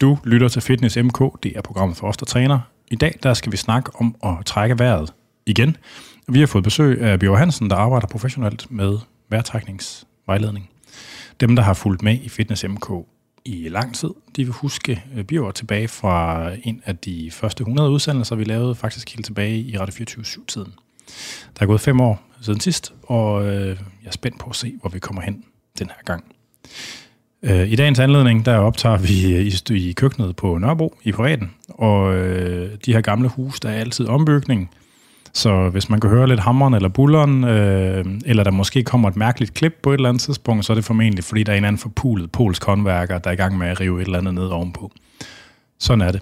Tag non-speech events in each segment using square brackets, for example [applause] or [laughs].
Du lytter til Fitness MK, det er programmet for os, der træner. I dag der skal vi snakke om at trække vejret igen. Vi har fået besøg af Bjørn Hansen, der arbejder professionelt med vejrtrækningsvejledning. Dem, der har fulgt med i Fitness MK i lang tid, de vil huske øh, Bjørn tilbage fra en af de første 100 udsendelser, vi lavede faktisk helt tilbage i Radio 24-7-tiden. Der er gået fem år siden sidst, og øh, jeg er spændt på at se, hvor vi kommer hen den her gang. Øh, I dagens anledning, der optager vi øh, i, i køkkenet på Nørrebro i privaten, og øh, de her gamle hus, der er altid ombygning, så hvis man kan høre lidt hammeren eller bulleren, øh, eller der måske kommer et mærkeligt klip på et eller andet tidspunkt, så er det formentlig, fordi der er en anden forpulet polsk håndværker, der er i gang med at rive et eller andet ned ovenpå. Sådan er det.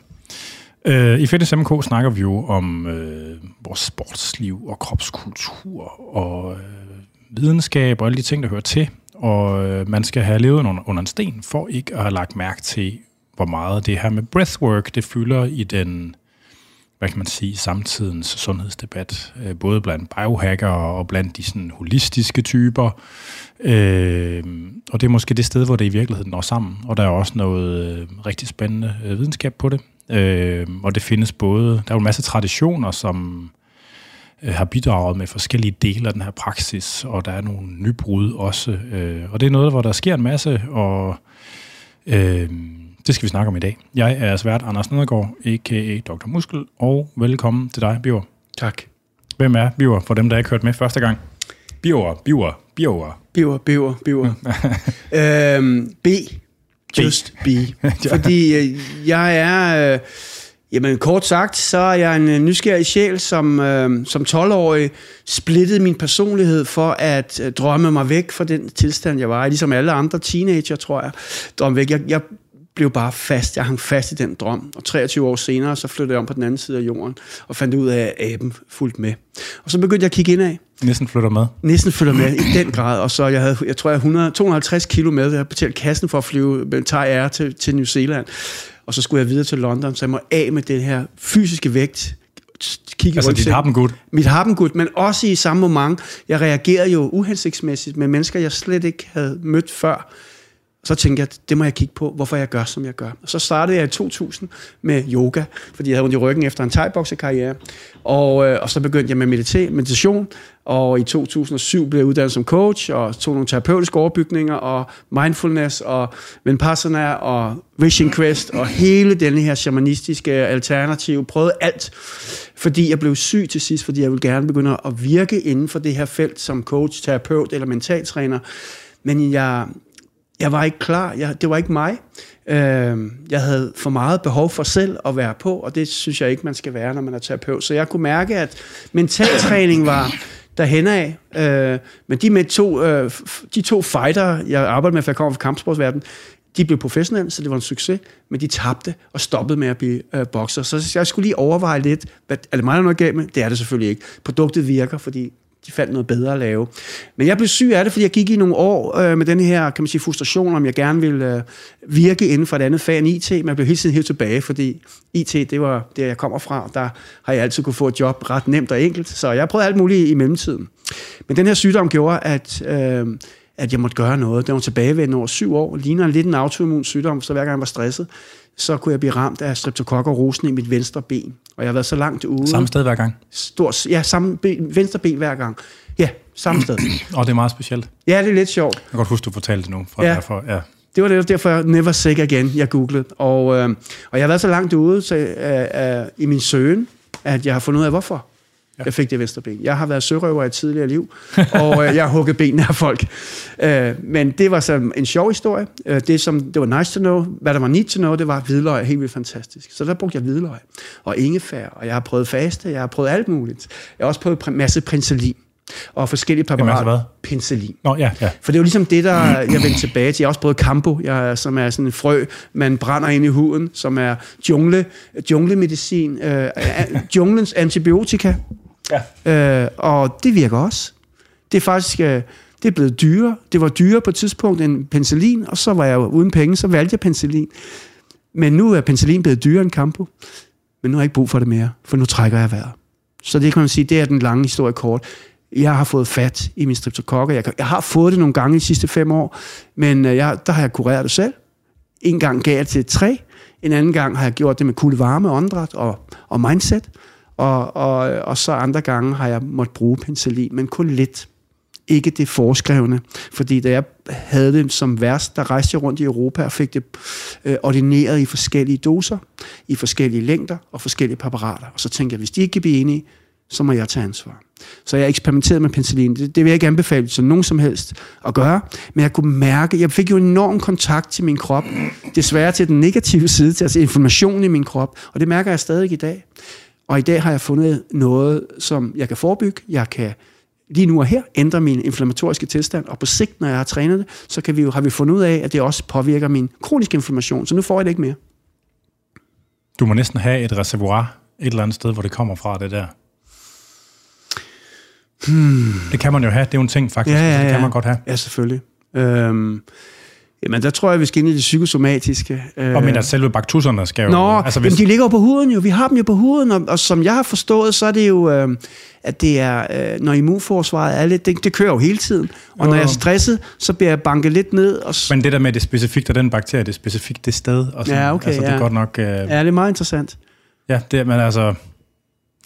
Øh, I Fitness MK snakker vi jo om øh, vores sportsliv og kropskultur og øh, videnskab og alle de ting, der hører til og øh, man skal have levet under, under en sten, for ikke at have lagt mærke til, hvor meget det her med breathwork, det fylder i den, hvad kan man sige, samtidens sundhedsdebat, øh, både blandt biohacker og blandt de sådan holistiske typer. Øh, og det er måske det sted, hvor det i virkeligheden når sammen, og der er også noget øh, rigtig spændende øh, videnskab på det. Øh, og det findes både, der er jo en masse traditioner, som har bidraget med forskellige dele af den her praksis, og der er nogle nybrud også. Øh, og det er noget, hvor der sker en masse, og øh, det skal vi snakke om i dag. Jeg er svært Anders Nedergaard, a.k.a. Dr. Muskel, og velkommen til dig, Biver. Tak. Hvem er Biver, for dem, der ikke hørt med første gang? Biver, Biver, Biver. Biver, Biver, Biver. [laughs] øhm, B. Just B. [laughs] Fordi øh, jeg er... Øh, Jamen kort sagt, så er jeg en øh, nysgerrig sjæl, som øh, som 12-årig splittede min personlighed for at øh, drømme mig væk fra den tilstand, jeg var i. Ligesom alle andre teenager, tror jeg. Drømme væk. Jeg, jeg blev bare fast. Jeg hang fast i den drøm. Og 23 år senere, så flyttede jeg om på den anden side af jorden, og fandt ud af, at aben fulgte med. Og så begyndte jeg at kigge ind af. Næsten flytter med? Næsten flytter med, i den grad. Og så jeg havde, jeg tror, jeg havde 100, 250 kilo med. Jeg havde betalt kassen for at flyve med Thai Air til, til New Zealand og så skulle jeg videre til London, så jeg må af med den her fysiske vægt, kigge altså dit harpengud? Mit harpengud, men også i samme moment, jeg reagerede jo uhensigtsmæssigt med mennesker, jeg slet ikke havde mødt før så tænkte jeg, det må jeg kigge på, hvorfor jeg gør, som jeg gør. Og så startede jeg i 2000 med yoga, fordi jeg havde ondt i ryggen efter en thai karriere og, øh, og så begyndte jeg med meditation, og i 2007 blev jeg uddannet som coach, og tog nogle terapeutiske overbygninger, og mindfulness, og vipassana, og vision quest, og hele denne her shamanistiske alternativ, prøvede alt, fordi jeg blev syg til sidst, fordi jeg ville gerne begynde at virke inden for det her felt som coach, terapeut eller mentaltræner, men jeg, jeg var ikke klar. Jeg, det var ikke mig. Øh, jeg havde for meget behov for selv at være på, og det synes jeg ikke, man skal være, når man er terapeut. Så jeg kunne mærke, at mentaltræning var derhen af. Øh, men de, med to, øh, de to fighter, jeg arbejdede med, for jeg kommer fra kampsportsverdenen, de blev professionelle, så det var en succes, men de tabte og stoppede med at blive øh, bokser. Så jeg skulle lige overveje lidt, hvad, er det mig, der er noget galt med? Det er det selvfølgelig ikke. Produktet virker, fordi de fandt noget bedre at lave. Men jeg blev syg af det, fordi jeg gik i nogle år øh, med den her, kan man sige, frustration, om jeg gerne ville øh, virke inden for et andet fag end IT, men jeg blev hele tiden helt tilbage, fordi IT, det var det, jeg kommer fra, der har jeg altid kunne få et job ret nemt og enkelt, så jeg prøvede alt muligt i mellemtiden. Men den her sygdom gjorde, at, øh, at jeg måtte gøre noget. Den var tilbagevendende over syv år, ligner lidt en autoimmun sygdom, så hver gang jeg var stresset, så kunne jeg blive ramt af streptokokker rosen i mit venstre ben. Og jeg har været så langt ude. Samme sted hver gang? Stort, ja, samme ben, venstre ben hver gang. Ja, samme sted. [clears throat] og det er meget specielt. Ja, det er lidt sjovt. Jeg kan godt huske, du fortalte det nu. Fra ja. derfor, ja. Det var det, derfor, jeg never sick again, jeg googlede. Og, øh, og jeg har været så langt ude så, øh, øh, i min søgen, at jeg har fundet ud af, hvorfor. Ja. Jeg fik det venstre ben. Jeg har været sørøver i tidligere liv, og øh, jeg har hugget benene af folk. Øh, men det var så en sjov historie. Øh, det, som, det var nice to know. Hvad der var need to know, det var hvidløg. Helt vildt fantastisk. Så der brugte jeg hvidløg og ingefær, og jeg har prøvet faste, jeg har prøvet alt muligt. Jeg har også prøvet en masse penicillin og forskellige præparater. Hvad? Penicillin. Nå, ja, ja. For det er jo ligesom det, der jeg vendte tilbage til. Jeg har også prøvet Campo, jeg, som er sådan en frø, man brænder ind i huden, som er jungle, junglemedicin, øh, junglens antibiotika. Ja. Øh, og det virker også. Det er faktisk øh, det er blevet dyrere. Det var dyrere på et tidspunkt end penicillin, og så var jeg uden penge, så valgte jeg penicillin. Men nu er penicillin blevet dyrere end Campo. Men nu har jeg ikke brug for det mere, for nu trækker jeg vejret. Så det kan man sige, det er den lange historie kort. Jeg har fået fat i min streptokokker. Jeg, jeg har fået det nogle gange de sidste fem år, men øh, jeg, der har jeg kureret det selv. En gang gav jeg til tre, En anden gang har jeg gjort det med kulde varme, åndedræt og, og mindset. Og, og, og så andre gange har jeg måttet bruge penicillin, men kun lidt. Ikke det forskrevne. Fordi da jeg havde det som værst, der rejste jeg rundt i Europa og fik det øh, ordineret i forskellige doser, i forskellige længder og forskellige apparater. Og så tænkte jeg, hvis de ikke kan blive enige, så må jeg tage ansvar. Så jeg eksperimenterede med penicillin. Det, det vil jeg ikke anbefale til nogen som helst at gøre, men jeg kunne mærke, jeg fik jo enorm kontakt til min krop, desværre til den negative side, til altså information i min krop, og det mærker jeg stadig i dag. Og i dag har jeg fundet noget, som jeg kan forebygge, jeg kan lige nu og her ændre min inflammatoriske tilstand, og på sigt, når jeg har trænet det, så kan vi jo, har vi fundet ud af, at det også påvirker min kroniske inflammation, så nu får jeg det ikke mere. Du må næsten have et reservoir et eller andet sted, hvor det kommer fra, det der. Hmm. Det kan man jo have, det er jo en ting faktisk, Ja, ja, altså, det ja. kan man godt have. Ja, selvfølgelig. Øhm, jamen, der tror jeg, vi skal ind i det psykosomatiske. Øh, Og men at selve baktusserne skal jo... Nå, altså, hvis, hvis... de ligger jo på huden jo. Vi har dem jo på huden, og, og som jeg har forstået, så er det jo, øh, at det er, øh, når immunforsvaret er lidt, det, det kører jo hele tiden. Og når jeg er stresset, så bliver jeg banket lidt ned. Og, men det der med det specifikt, og den bakterie, det er specifikt det sted. Og sådan, Ja, okay, altså, det er ja. godt nok... Øh, ja, det er meget interessant. Ja, det, er- men altså,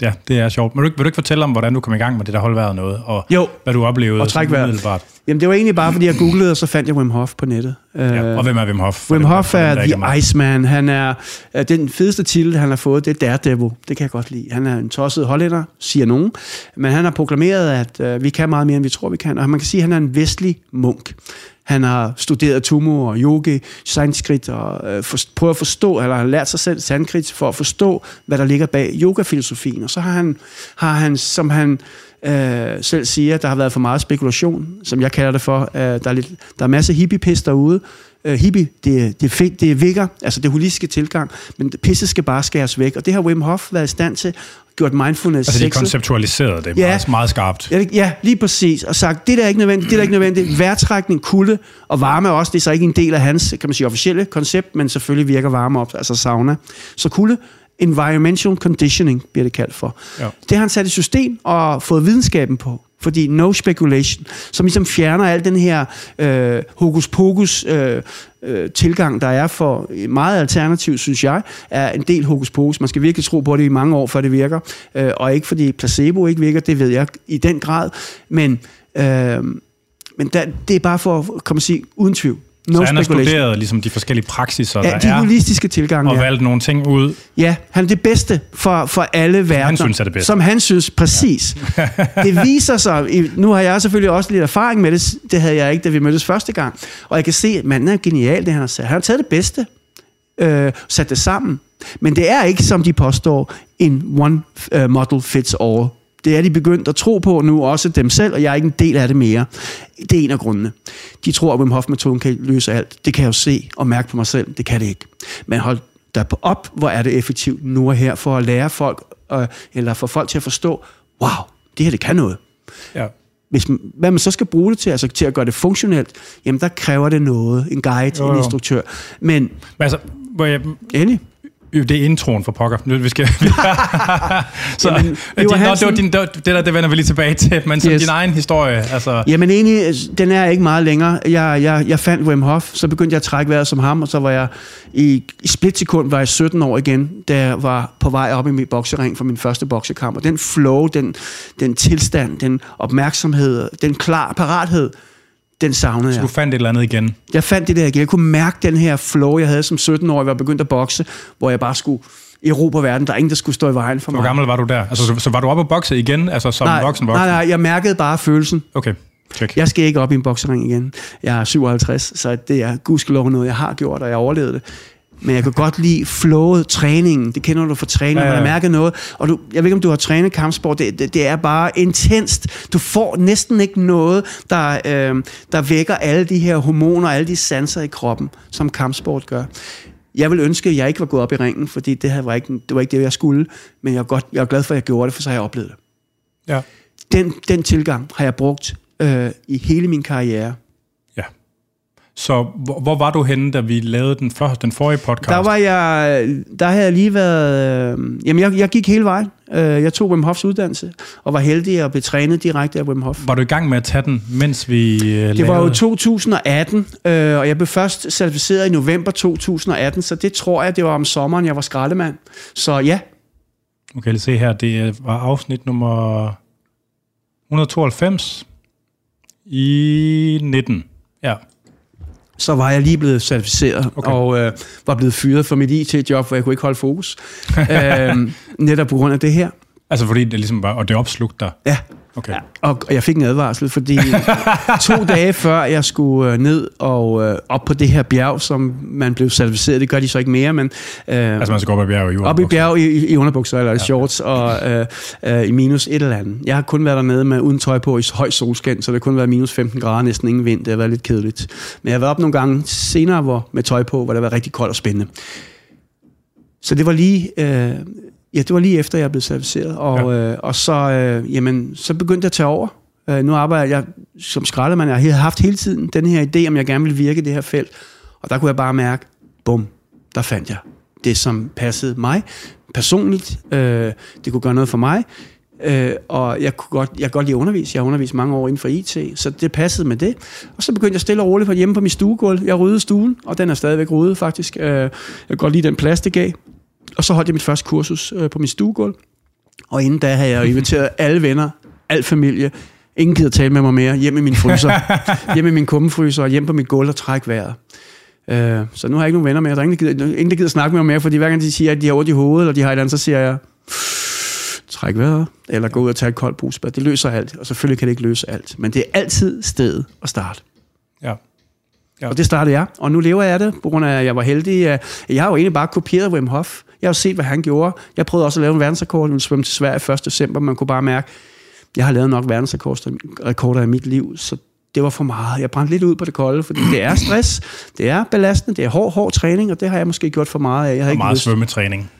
ja, det er sjovt. Vil du, ikke, vil du ikke fortælle om, hvordan du kom i gang med det der holdværet noget, og Jo, hvad du oplevede Og træk sådan vejret. umiddelbart? Jamen det var egentlig bare, fordi jeg googlede, og så fandt jeg Wim Hof på nettet. Ja, og hvem er Wim Hof? Wim Hof er ikke The? Iceman. Han er øh, den fedeste titel, han har fået, det er Daredevil. Det kan jeg godt lide. Han er en tosset hollænder, siger nogen. Men han har proklameret, at øh, vi kan meget mere, end vi tror, vi kan. Og man kan sige, at han er en vestlig munk. Han har studeret tumo og yogi, sanskrit, og øh, for, prøvet at forstå, eller har lært sig selv sanskrit for at forstå, hvad der ligger bag yogafilosofien. Og så har han, har han som han øh, selv siger, der har været for meget spekulation, som jeg kalder det for. Øh, der, er lidt, der er masser af hippiepis derude. Øh, hippie, det, det, fedt, det er vigger, altså det holistiske tilgang, men pisset skal bare skæres væk. Og det har Wim Hof været i stand til, gjort mindfulness Altså, de sexet. konceptualiserede det Ja. meget, meget skarpt. Ja, det- Ja, lige præcis. Og sagt, det der er ikke nødvendigt, det der er ikke nødvendigt. Vejrtrækning, kulde og varme også, det er så ikke en del af hans, kan man sige, officielle koncept, men selvfølgelig virker varme op, altså sauna. Så kulde, environmental conditioning bliver det kaldt for. Ja. Det har han sat i system og fået videnskaben på. Fordi no speculation, som ligesom fjerner al den her øh, hokus pokus øh, øh, tilgang, der er for meget alternativ, synes jeg, er en del hokus pokus. Man skal virkelig tro på det i mange år, før det virker. Øh, og ikke fordi placebo ikke virker, det ved jeg i den grad. Men, øh, men der, det er bare for, kan man sige, uden tvivl. No så han har studeret ligesom, de forskellige praksiser, Ja, der de er, holistiske tilgange. og ja. valgt nogle ting ud. Ja, han er det bedste for, for alle verdener. synes er det bedste. Som han synes, præcis. Ja. [laughs] det viser sig, nu har jeg selvfølgelig også lidt erfaring med det, det havde jeg ikke, da vi mødtes første gang. Og jeg kan se, at manden er genial, det han har sagt. Han har taget det bedste, øh, sat det sammen. Men det er ikke, som de påstår, en one uh, model fits all. Det er de begyndt at tro på nu, også dem selv, og jeg er ikke en del af det mere. Det er en af grundene. De tror, at Wim Hof-metoden kan løse alt. Det kan jeg jo se og mærke på mig selv. Det kan det ikke. Men hold der på op, hvor er det effektivt nu og her, for at lære folk, øh, eller få folk til at forstå, wow, det her det kan noget. Ja. Hvis, man- hvad man så skal bruge det til, altså til at gøre det funktionelt, jamen der kræver det noget, en guide, Jo, en jo. instruktør. Men Men altså, hvor jeg, endelig, det er introen for pokker. Nu, vi skal, [laughs] [laughs] så, Jamen, din, Johan nå, det, var din, det, det der, det vender vi lige tilbage til, men som Yes. din egen historie, altså... Jamen egentlig, den er ikke meget længere. Jeg, jeg, jeg fandt Wim Hof, så begyndte jeg at trække vejret som ham, og så var jeg i, i splitsekund var jeg 17 år igen, da jeg var på vej op i min boksering for min første boksekamp. Og den flow, den, den tilstand, den opmærksomhed, den klar parathed, den savnede Så jeg. du fandt et eller andet igen. Jeg fandt det der igen. Jeg kunne mærke den her flow, jeg havde som 17-årig, hvor jeg begyndte at bokse, hvor jeg bare skulle erobre verden. Der er ingen, der skulle stå i vejen for Hvor mig. gammel var du der? Altså, så, så var du oppe og bokse igen, altså som nej, voksen nej, voksen? nej, jeg mærkede bare følelsen. Okay, check. Jeg skal ikke op i en boksering igen. Jeg er 57, så det er gudskelov noget, jeg har gjort, og jeg overlevede det. Men jeg kan godt lide flowet, træningen. Det kender du fra træning, Ja, ja, man har mærket noget. Og du, jeg ved ikke, om du har trænet kampsport. Det, det, det er bare intenst. Du får næsten ikke noget, der, øh, der vækker alle de her hormoner, alle de sanser i kroppen, som kampsport gør. Jeg vil ønske, at jeg ikke var gået op i ringen, fordi det, her var, ikke, det var ikke det, jeg skulle. Men jeg er, godt, jeg er glad for, at jeg gjorde det, for så har jeg oplevet det Ja. den, den tilgang har jeg brugt øh, i hele min karriere. Så hvor, hvor var du henne, da vi lavede den, første, den forrige podcast? Der var jeg, der havde jeg lige været, øh, jamen jeg, jeg gik hele vejen. Øh, jeg tog Wim Hofs uddannelse, og var heldig at blive trænet direkte af Wim Hof. Var du i gang med at tage den, mens vi øh, Det lavede? var jo 2018, øh, og jeg blev først certificeret i november 2018, så det tror jeg, det var om sommeren, jeg var skraldemand. Så ja, jeg lige se her, det var afsnit nummer 192 i 19. Ja, så var jeg lige blevet certificeret, Okay. og øh, var blevet fyret fra mit IT-job, hvor jeg kunne ikke holde fokus. [laughs] øh, netop på grund af det her. altså fordi det ligesom var, og det opslugte dig. Ja, Okay. Ja, og jeg fik en advarsel, fordi [laughs] to dage før jeg skulle øh, ned og øh, op på det her bjerg, som man blev certificeret, det gør de så ikke mere, men øh, Altså man skal gå op ad bjerg i jorden. op i bjerg i, i underbukser eller ja. shorts og øh, øh, i minus et eller andet. Jeg har kun været dernede med uden tøj på i høj solskin, så det har kun været minus 15 grader, næsten ingen vind. Det har været lidt kedeligt. Men jeg har været op nogle gange senere hvor, med tøj på, hvor det var rigtig koldt og spændende. Så det var lige... Øh, Ja, det var lige efter, jeg blev certificeret, og, ja. øh, og så, øh, jamen, så begyndte jeg at tage over. Øh, nu arbejder jeg som skraldemand. Jeg har haft hele tiden den her idé, om jeg gerne vil virke i det her felt. Og der kunne jeg bare mærke, bum, der fandt jeg det, som passede mig personligt. Øh, det kunne gøre noget for mig. Øh, og jeg kunne godt, jeg kan godt lide at undervise. Jeg har undervist mange år inden for IT, så det passede med det. Og så begyndte jeg stille og roligt på hjemme på min stuegulv. Jeg ryddede stuen, og den er stadigvæk ryddet faktisk. Øh, jeg kan godt lide den plads, det gav. Og så holdt jeg mit første kursus øh, på min stuegulv. Og inden da havde jeg jo inviteret alle venner, al familie. Ingen gider tale med mig mere. Hjem i min fryser. [laughs] hjem i min kummefryser og hjem på mit gulv og træk vejret. Øh, så nu har jeg ikke nogen venner mere. Der er ingen, der gider, ingen, der gider snakke med mig mere, fordi hver gang de siger, at de har ondt i hovedet, eller de har et eller andet, så siger jeg, træk vejret, eller gå ud og tage et koldt brusbad. Det løser alt, og selvfølgelig kan det ikke løse alt. Men det er altid stedet at starte. Ja. Ja. Og det startede jeg, og nu lever jeg af det, på grund af, at jeg var heldig. Jeg har jo egentlig bare kopieret Wim Hof. Jeg har set, hvad han gjorde. Jeg prøvede også at lave en verdensrekord, en svømme til Sverige 1. december. Man kunne bare mærke, jeg har lavet nok verdensrekorder i mit liv, så det var for meget. Jeg brændte lidt ud på det kolde, fordi det er stress, det er belastende, det er hård, hård træning, og det har jeg måske gjort for meget af. Jeg havde Og ikke meget lyst. svømmetræning.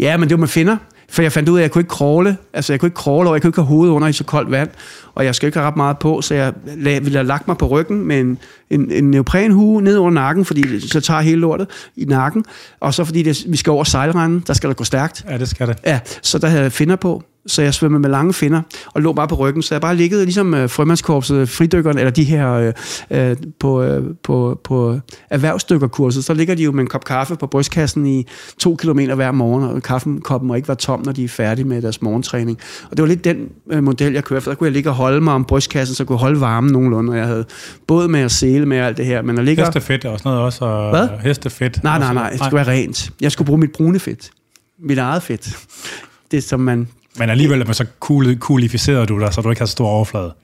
Ja, men det var med finder. For jeg fandt ud af, at jeg kunne ikke crawle. Altså, jeg kunne ikke crawle, og jeg kunne ikke have hovedet under i så koldt vand. Og jeg skal ikke have ret meget på, så jeg lag, ville have lagt mig på ryggen med en, en, en neoprenhue ned under nakken, fordi det, så tager hele lortet i nakken. Og så fordi det, vi skal over sejlranden, der skal der gå stærkt. Ja, det skal det. Ja, så der havde jeg finder på, så jeg svømmede med lange finder og lå bare på ryggen. Så jeg bare liggede ligesom øh, frømandskorpset, fridykkerne, eller de her øh, øh, på, øh, på, på erhvervsdykkerkurset. Så ligger de jo med en kop kaffe på brystkassen i to kilometer hver morgen, og kaffekoppen må ikke være tom, når de er færdige med deres morgentræning. Og det var lidt den øh, model, jeg kørte, for der kunne jeg ligge og holde mig om brystkassen, så jeg kunne holde varmen nogenlunde, og jeg havde både med at sele med alt det her, men at ligge... Hestefedt er også noget også. Og Hvad? Hestefedt. Nej, nej, nej, det skulle være rent. Jeg skulle bruge mit brune fedt. Mit eget fedt. Det, som man Men alligevel men så cool, coolificerede du dig, så du ikke har så stor overflade.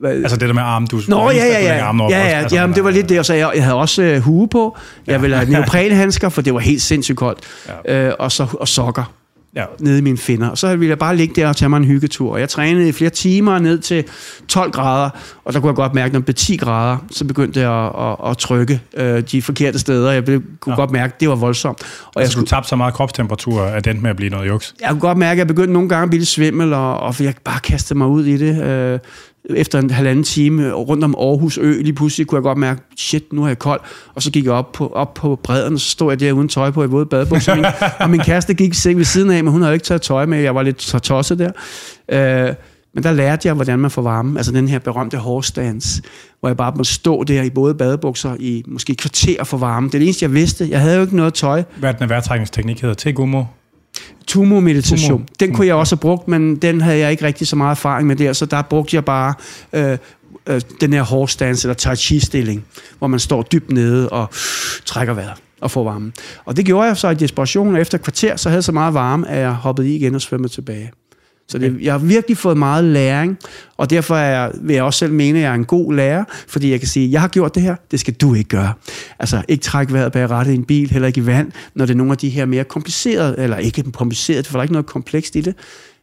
Hvad- Altså det der med armen, du Nå, ja, ja, ja. armen ja, ja, altså, jamen, det var lidt det, og så jeg, jeg havde også øh, hue på. Jeg ville have [laughs] neoprenhandsker, for det var helt sindssygt koldt. Ja. Øh, og, så, og sokker Ja. nede i mine finder. Og så ville jeg bare ligge der og tage mig en hyggetur. Og jeg trænede i flere timer ned til 12 grader, og der kunne jeg godt mærke, når det blev 10 grader, så begyndte jeg at, at, at trykke øh, de forkerte steder. Jeg blev, kunne Ja. godt mærke, at det var voldsomt. Og jeg, Altså, du skulle, tabte så meget kropstemperatur, at det endte med at blive noget juks. jeg kunne godt mærke, at jeg begyndte nogle gange at blive lidt svimmel, og, og jeg bare kastede mig ud i det. Øh, efter en halvanden time rundt om Aarhus Ø, lige pludselig kunne jeg godt mærke, shit, nu er jeg kold. Og så gik jeg op på, op på bredden, og så stod jeg der uden tøj på i våde badebukser. Min- [laughs] og min kæreste gik i seng ved siden af, men hun havde ikke taget tøj med. Jeg var lidt tosset der. Øh, men der lærte jeg, hvordan man får varme. Altså den her berømte horse dance, hvor jeg bare måtte stå der i både badebukser i måske et kvarter for varme. Det er det eneste, jeg vidste. Jeg havde jo ikke noget tøj. Hvad er den vejrtrækningsteknik hedder? Tegumo? Tumo-meditation. Tumo. Den kunne jeg også have brugt, men den havde jeg ikke rigtig så meget erfaring med der, så der brugte jeg bare øh, øh, den her horse dance, eller tai chi-stilling, hvor man står dybt nede og trækker vejret og får varmen. Og det gjorde jeg så i desperation, og efter et kvarter, så havde jeg så meget varme, at jeg hoppede i igen og svømmede tilbage. Så det, jeg har virkelig fået meget læring, og derfor er jeg, vil jeg også selv mene, at jeg er en god lærer, fordi jeg kan sige, jeg har gjort det her, det skal du ikke gøre. Altså ikke trække vejret bag rattet i en bil, heller ikke i vand, når det er nogle af de her mere komplicerede, eller ikke komplicerede, for der er ikke noget komplekst i det,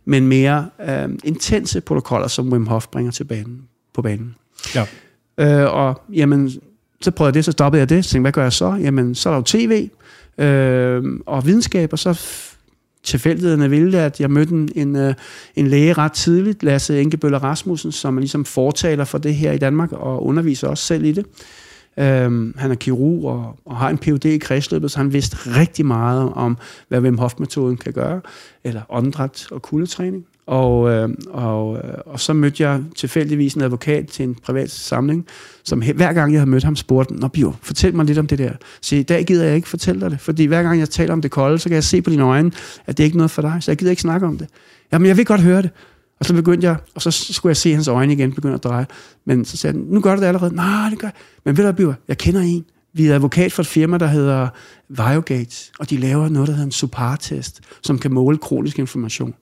men mere øh, intense protokoller, som Wim Hof bringer til banen, på banen. Ja. Øh, og jamen, så prøvede jeg det, så stoppede jeg det. Så tænkte, hvad gør jeg så? Jamen, så er der jo tv øh, og videnskab, og så tilfældighederne ville, at jeg mødte en, en, øh, en læge ret tidligt, Lasse Enkebøller Rasmussen, som er ligesom fortaler for det her i Danmark, og underviser også selv i det. Øhm, han er kirurg og, og har en Ph.D. i kredsløbet, så han vidste rigtig meget om, hvad Wim Hof-metoden kan gøre, eller åndedræt og kuldetræning. Og, øh, og, øh, og så mødte jeg tilfældigvis en advokat til en privat samling, som hver gang jeg havde mødt ham, spurgte, Nå Bio, fortæl mig lidt om det der. Så i dag gider jeg ikke fortælle dig det, fordi hver gang jeg taler om det kolde, så kan jeg se på dine øjne, at det er ikke noget for dig, så jeg gider ikke snakke om det. Jamen, jeg vil godt høre det. Og så begyndte jeg, og så skulle jeg se hans øjne igen begynde at dreje. Men så sagde han, nu gør du det allerede. Nej, det gør jeg. Men ved du hvad, jeg kender en. Vi er advokat for et firma, der hedder Viogate, og de laver noget, der hedder en SUPAR-test, som kan måle kronisk inflammation.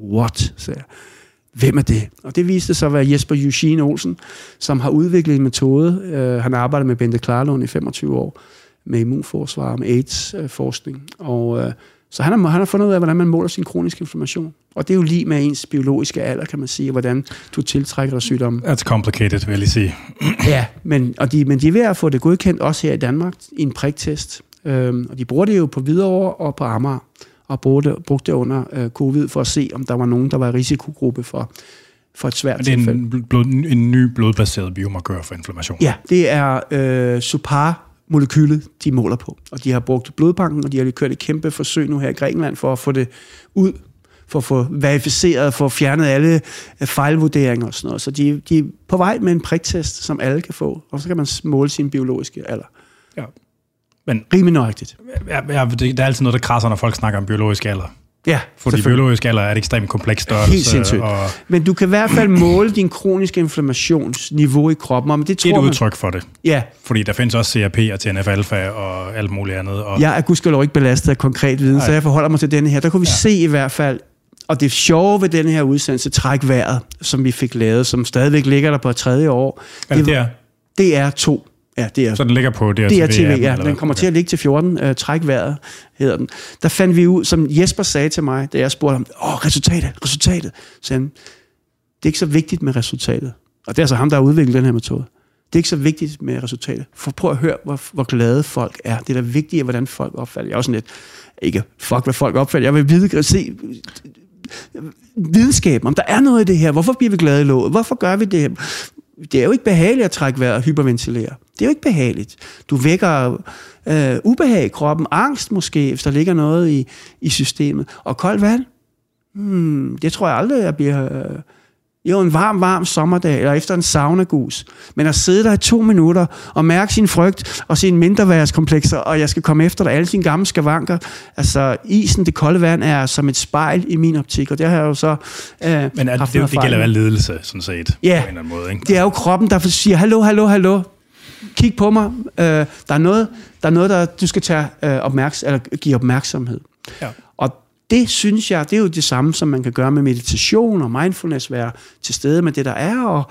What, sagde jeg. Hvem er det? Og det viste sig at være Jesper Eugene Olsen, som har udviklet en metode. Uh, han har arbejdet med Bente Klarlund i 25 år, med immunforsvar og med AIDS-forskning. Og uh, så han har, han har fundet ud af, hvordan man måler sin kroniske inflammation. Og det er jo lige med ens biologiske alder, kan man sige, hvordan du tiltrækker dig sygdommen. That's complicated, vil jeg sige. [clears throat] ja, men, og de, men de er ved at få det godkendt også her i Danmark i en priktest. Øhm, og de bruger det jo på Hvidovre og på Amager og brugte brugte det under øh, covid for at se, om der var nogen, der var i risikogruppe for, for et svært tilfælde. Det er en, blod, en ny blodbaseret biomarkør for inflammation. Ja, det er øh, SUPAR molekylet, de måler på. Og de har brugt blodbanken, og de har kørt et kæmpe forsøg nu her i Grækenland for at få det ud, for at få verificeret, for at fjerne alle øh, fejlvurderinger og sådan noget. Så de, de er på vej med en priktest, som alle kan få, og så kan man måle sin biologiske alder. Ja. Men, Rimelig nøjagtigt. Ja, ja, det, er altid noget, der krasser, når folk snakker om biologisk alder. Ja, Fordi biologisk alder er et ekstremt kompleks størrelse. Helt sindssygt. Og... Men du kan i hvert fald måle din kroniske inflammationsniveau i kroppen. Og det tror et udtryk man... for det. Ja. Fordi der findes også CRP og TNF-alfa og alt muligt andet. Og... Jeg er gudskelov ikke belastet af konkret viden, Nej. så jeg forholder mig til denne her. Der kunne vi ja. se i hvert fald, og det sjove ved denne her udsendelse, Træk vejret, som vi fik lavet, som stadigvæk ligger der på et tredje år. det, det er? Det er to Ja, det er, så den ligger på DRTV? DRTV, ja. Den kommer okay. til at ligge til 14. Uh, øh, træk vejret, hedder den. Der fandt vi ud, som Jesper sagde til mig, da jeg spurgte ham, åh, resultatet, resultatet. Så han, det er ikke så vigtigt med resultatet. Og det er altså ham, der har udviklet den her metode. Det er ikke så vigtigt med resultatet. For prøv at høre, hvor, hvor glade folk er. Det er da vigtigt, hvordan folk opfatter. Jeg er også sådan lidt, ikke fuck, hvad folk opfatter. Jeg vil vide, se videnskaben, om der er noget i det her. Hvorfor bliver vi glade i låget? Hvorfor gør vi det her? Det er jo ikke behageligt at trække vejret og hyperventilere. Det er jo ikke behageligt. Du vækker øh, ubehag i kroppen, angst måske, hvis der ligger noget i, i systemet. Og koldt vand, hmm, det tror jeg aldrig, jeg bliver... Øh, jo, en varm, varm sommerdag, eller efter en saunagus. Men at sidde der i to minutter og mærke sin frygt og sine mindreværdskomplekser, og jeg skal komme efter dig, alle sine gamle skavanker. Altså, isen, det kolde vand, er som et spejl i min optik, og det har jeg jo så øh, Men er, det, det gælder vel ledelse, sådan set, ja, på en eller anden måde, ikke? det er jo kroppen, der siger, hallo, hallo, hallo, kig på mig. Øh, der, er noget, der er noget, der du skal tage øh, opmærks- eller give opmærksomhed. Ja. Det synes jeg, det er jo det samme, som man kan gøre med meditation og mindfulness, være til stede med det, der er, og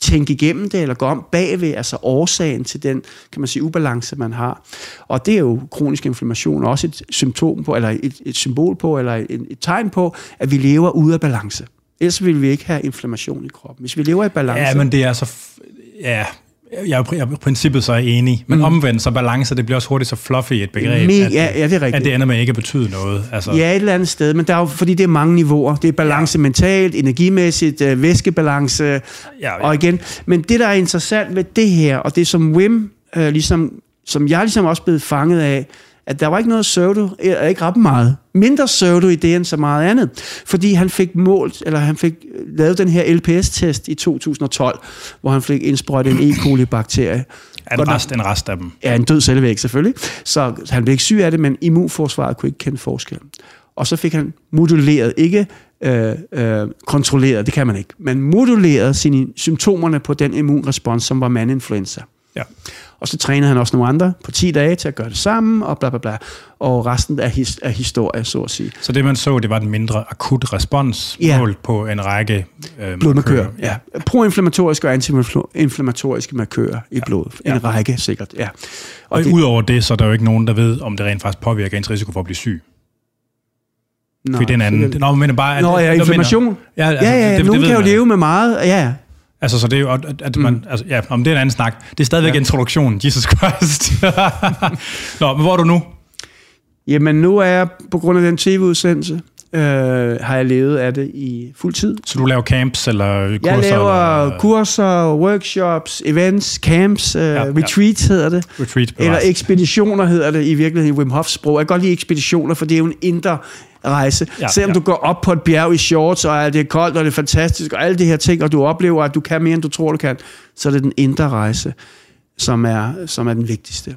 tænke igennem det, eller gå om bagved, altså årsagen til den, kan man sige, ubalance, man har. Og det er jo kronisk inflammation, også et symptom på, eller et, et symbol på, eller et, et tegn på, at vi lever ude af balance. Ellers vil vi ikke have inflammation i kroppen. Hvis vi lever i balance... Ja, men det er så... Ja, jeg er, er i princippet så enig, men mm. omvendt så balance, det bliver også hurtigt så fluffy et begreb, Me, at, ja, ja, det er rigtigt. at det ender med ikke at betyde noget. Altså. Ja, et eller andet sted, men der er jo, fordi det er mange niveauer. Det er balance ja. mentalt, energimæssigt, øh, væskebalance, ja, ja. og igen. Men det, der er interessant ved det her, og det som Wim, øh, ligesom, som jeg ligesom også blevet fanget af, at der var ikke noget pseudo, ikke ret meget. Mindre pseudo i det end så meget andet. Fordi han fik målt, eller han fik lavet den her LPS-test i 2012, hvor han fik indsprøjtet en E. coli-bakterie. En rest, en rest af dem. Ja, en død cellevæg selvfølgelig. Så han blev ikke syg af det, men immunforsvaret kunne ikke kende forskel. Og så fik han moduleret, ikke øh, øh, kontrolleret, det kan man ikke, men moduleret sine symptomerne på den immunrespons, som var mandinfluenza. Ja. Og så trænede han også nogle andre på 10 dage til at gøre det sammen, og bla bla bla. Og resten er, his, er historie, så at sige. Så det man så, det var en mindre akut respons ja. målt på en række øh, blodmarkører. Ja. Proinflammatoriske og antiinflammatoriske markører i ja. blodet. En ja. række sikkert, ja. Og, og det, udover det, så er der jo ikke nogen, der ved, om det rent faktisk påvirker ens risiko for at blive syg. Nå, Fordi den anden... Nå, men bare... Nå, ja, inflammation. Ja, altså, ja, ja, det, nogen det kan jo leve med meget, ja. Altså, så det er jo, at, at man, mm. altså, ja, om det er en anden snak. Det er stadigvæk ja. introduktion, Jesus Christ. [laughs] Nå, men hvor er du nu? Jamen, nu er jeg på grund af den tv-udsendelse, øh, har jeg levet af det i fuld tid. Så du laver camps eller kurser? Jeg laver eller, kurser, workshops, events, camps, øh, ja. ja, retreats hedder det. Retreat Eller ekspeditioner hedder det i virkeligheden i Wim Hofs sprog. Jeg kan godt lide ekspeditioner, for det er jo en indre rejse. Ja, Ja, Selvom ja. ja. du går op på et bjerg i shorts, og det er koldt, og det er fantastisk, og alle de her ting, og du oplever, at du kan mere, end du tror, du kan, så er det den indre rejse, som er, som er den vigtigste.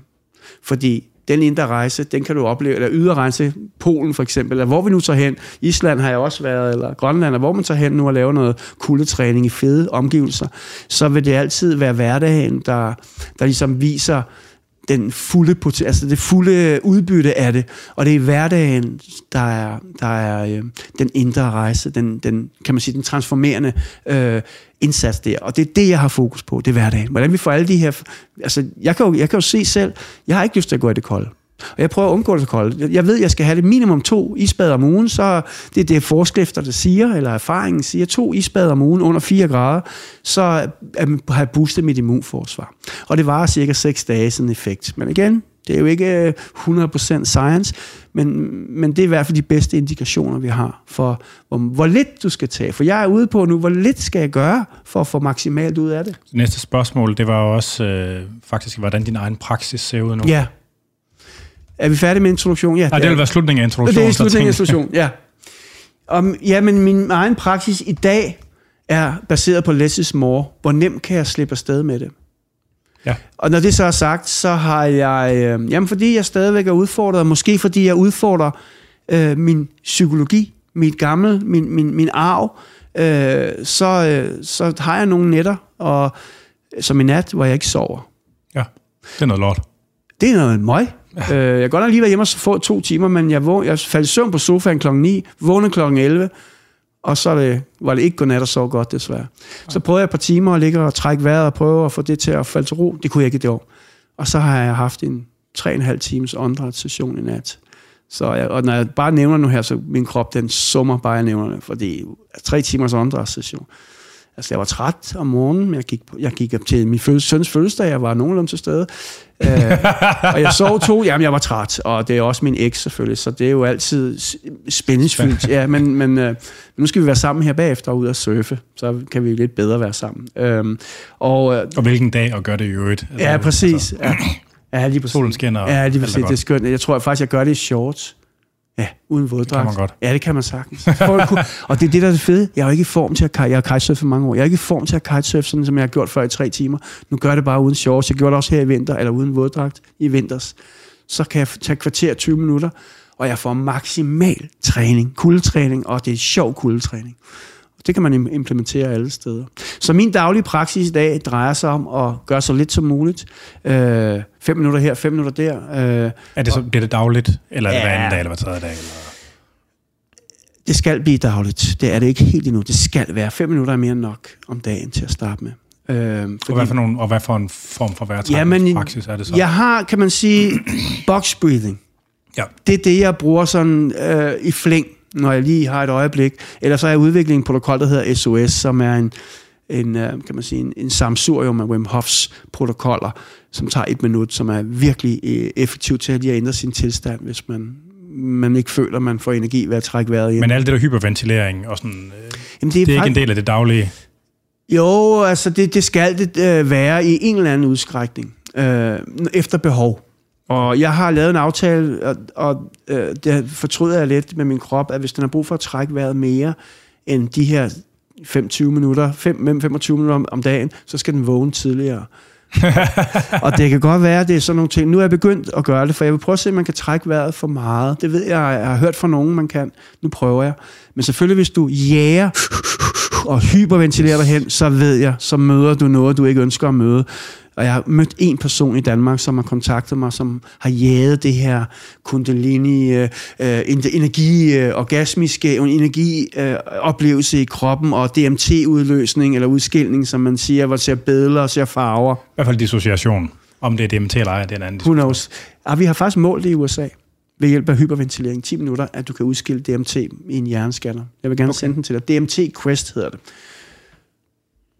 Fordi den indre rejse, den kan du opleve, eller ydre rejse, Polen for eksempel, eller hvor vi nu tager hen. Island har jeg også været, eller Grønland, eller hvor man tager hen nu og laver noget kuldetræning i fede omgivelser, så vil det altid være hverdagen, der, der ligesom viser den fulde, altså det fulde udbytte af det. Og det er hverdagen, der er, der er øh, den indre rejse, den, den, kan man sige, den transformerende øh, indsats der. Og det er det, jeg har fokus på, det er hverdagen. Hvordan vi får alle de her... Altså, jeg kan jo, jeg kan jo se selv, jeg har ikke lyst til at gå i det kolde. Og jeg prøver at undgå det kolde. Jeg ved, jeg skal have det minimum to isbad om ugen, så det er det forskrifter, der siger, eller erfaringen siger, to isbad om ugen under 4 grader, så har jeg boostet mit immunforsvar. Og det varer cirka 6 dage sådan effekt. Men igen, det er jo ikke øh, 100% science, men, men det er i hvert fald de bedste indikationer, vi har for, hvor, hvor lidt du skal tage. For jeg er ude på nu, hvor lidt skal jeg gøre for at få maksimalt ud af det. Næste spørgsmål, det var også øh, faktisk, hvordan din egen praksis ser ud nu. Ja. Er vi færdige med introduktion? Ja, Nej, det er- vil være slutningen af introduktionen. det er slutningen af tænk- introduktion, ja. Om, ja, men min egen praksis i dag er baseret på less is more. Hvor nemt kan jeg slippe afsted med det? Ja. Og når det så er sagt, så har jeg... Øh, jamen, fordi jeg stadigvæk er udfordret, og måske fordi jeg udfordrer øh, min psykologi, mit gamle, min, min, min arv, øh, så, øh, så har jeg nogle nætter, og, som i nat, hvor jeg ikke sover. Ja, det er noget lort. Det er noget møg. Ja. Øh, jeg godt nok lige være hjemme og få to timer, men jeg, våg, jeg faldt i søvn på sofaen klokken 9, vågnede klokken 11, og så det, var det ikke godnat og sove godt, desværre. Så prøvede jeg et par timer at ligge og trække vejret og prøve at få det til at falde til ro. Det kunne jeg ikke det år. Og så har jeg haft en 3,5 times åndedrætssession i nat. Så jeg, og når jeg bare nævner nu her, så min krop, den summer bare, jeg nævner det, fordi tre timers åndedrætssession. Altså, jeg var træt om morgenen, men jeg gik, jeg gik op til min fødsels, søns fødselsdag, jeg var nogenlunde til stede. øh, [laughs] og jeg sov to, jamen jeg var træt, og det er også min eks selvfølgelig, så det er jo altid spændingsfyldt. Ja, men, men øh, nu skal vi være sammen her bagefter og ud og surfe, så kan vi lidt bedre være sammen. Øhm, og, øh, Og hvilken dag at gøre det i øvrigt. Altså, ja, præcis. Ja, ja lige præcis. Solen skinner, og Ja, lige præcis. Det er skønt. Jeg tror faktisk, jeg gør det i shorts. Ja, uden våddragt. kan man godt. Ja, det kan man sagtens. Kunne, og det er det, der er det fede. Jeg er jo ikke i form til at kite, jeg har kitesurfet for mange år. Jeg er ikke i form til at kitesurfe, sådan som jeg har gjort før i tre timer. Nu gør jeg det bare uden shorts. Jeg gjorde det også her i vinter, eller uden våddragt i vinters. Så kan jeg tage kvarter 20 minutter, og jeg får maksimal træning, kuldetræning, og det er sjov kuldetræning. Det kan man im- implementere alle steder. Så min daglige praksis i dag drejer sig om at gøre så lidt som muligt. Øh, fem minutter her, fem minutter der. Øh, Er det så, bliver det dagligt, eller er det Ja. hver anden dag, eller hver tredje dag? Eller? det skal blive dagligt. Det er det ikke helt endnu. Det skal være fem minutter er mere end nok om dagen til at starte med. Øh, Og hvad, for nogle, og hvad for en form for Jamen, vejrtrækningspraksis er det så? jeg har, kan man sige, box breathing. ja. Det er det, jeg bruger sådan øh, i flæng, når jeg lige har et øjeblik. Eller så har jeg udviklet en protokol, der hedder SOS, som er en, en øh, kan man sige, en, en samsurium af Wim Hofs protokoller, som tager et minut, som er virkelig øh, effektivt til at lige ændre sin tilstand, hvis man, man ikke føler, man får energi ved at trække vejret ind. Men alt det der hyperventilering, og sådan, øh, Jamen, det er ikke fakt- en del af det daglige. Jo, altså det, det skal det øh, være i en eller anden udstrækning, øh, efter behov. Og jeg har lavet en aftale, og, og øh, det fortryder jeg lidt med min krop, at hvis den har brug for at trække vejret mere end de her 25 minutter, 5, mellem 25 minutter om, om dagen, så skal den vågne tidligere. [laughs] og det kan godt være, at det er sådan nogle ting. Nu er jeg begyndt at gøre det, for jeg vil prøve at se, om man kan trække vejret for meget. Det ved jeg, jeg har hørt fra nogen, man kan. Nu prøver jeg. Men selvfølgelig, hvis du jager og hyperventilerer dig hen, så ved jeg, så møder du noget, du ikke ønsker at møde. Og jeg har mødt en person i Danmark, som har kontaktet mig, som har jaget det her kundalini, øh, øh, energi, øh, orgasmiske energioplevelse øh, oplevelse i kroppen, og DMT-udløsning eller udskilning, som man siger, hvor ser billeder og ser farver. I hvert fald dissociation. Om det er DMT eller ej, det er en anden Who knows? Og vi har faktisk målt det i USA ved hjælp af hyperventilering. 10 minutter, at du kan udskille DMT i en hjernescanner. Jeg vil gerne okay. sende den til dig. DMT Quest hedder det.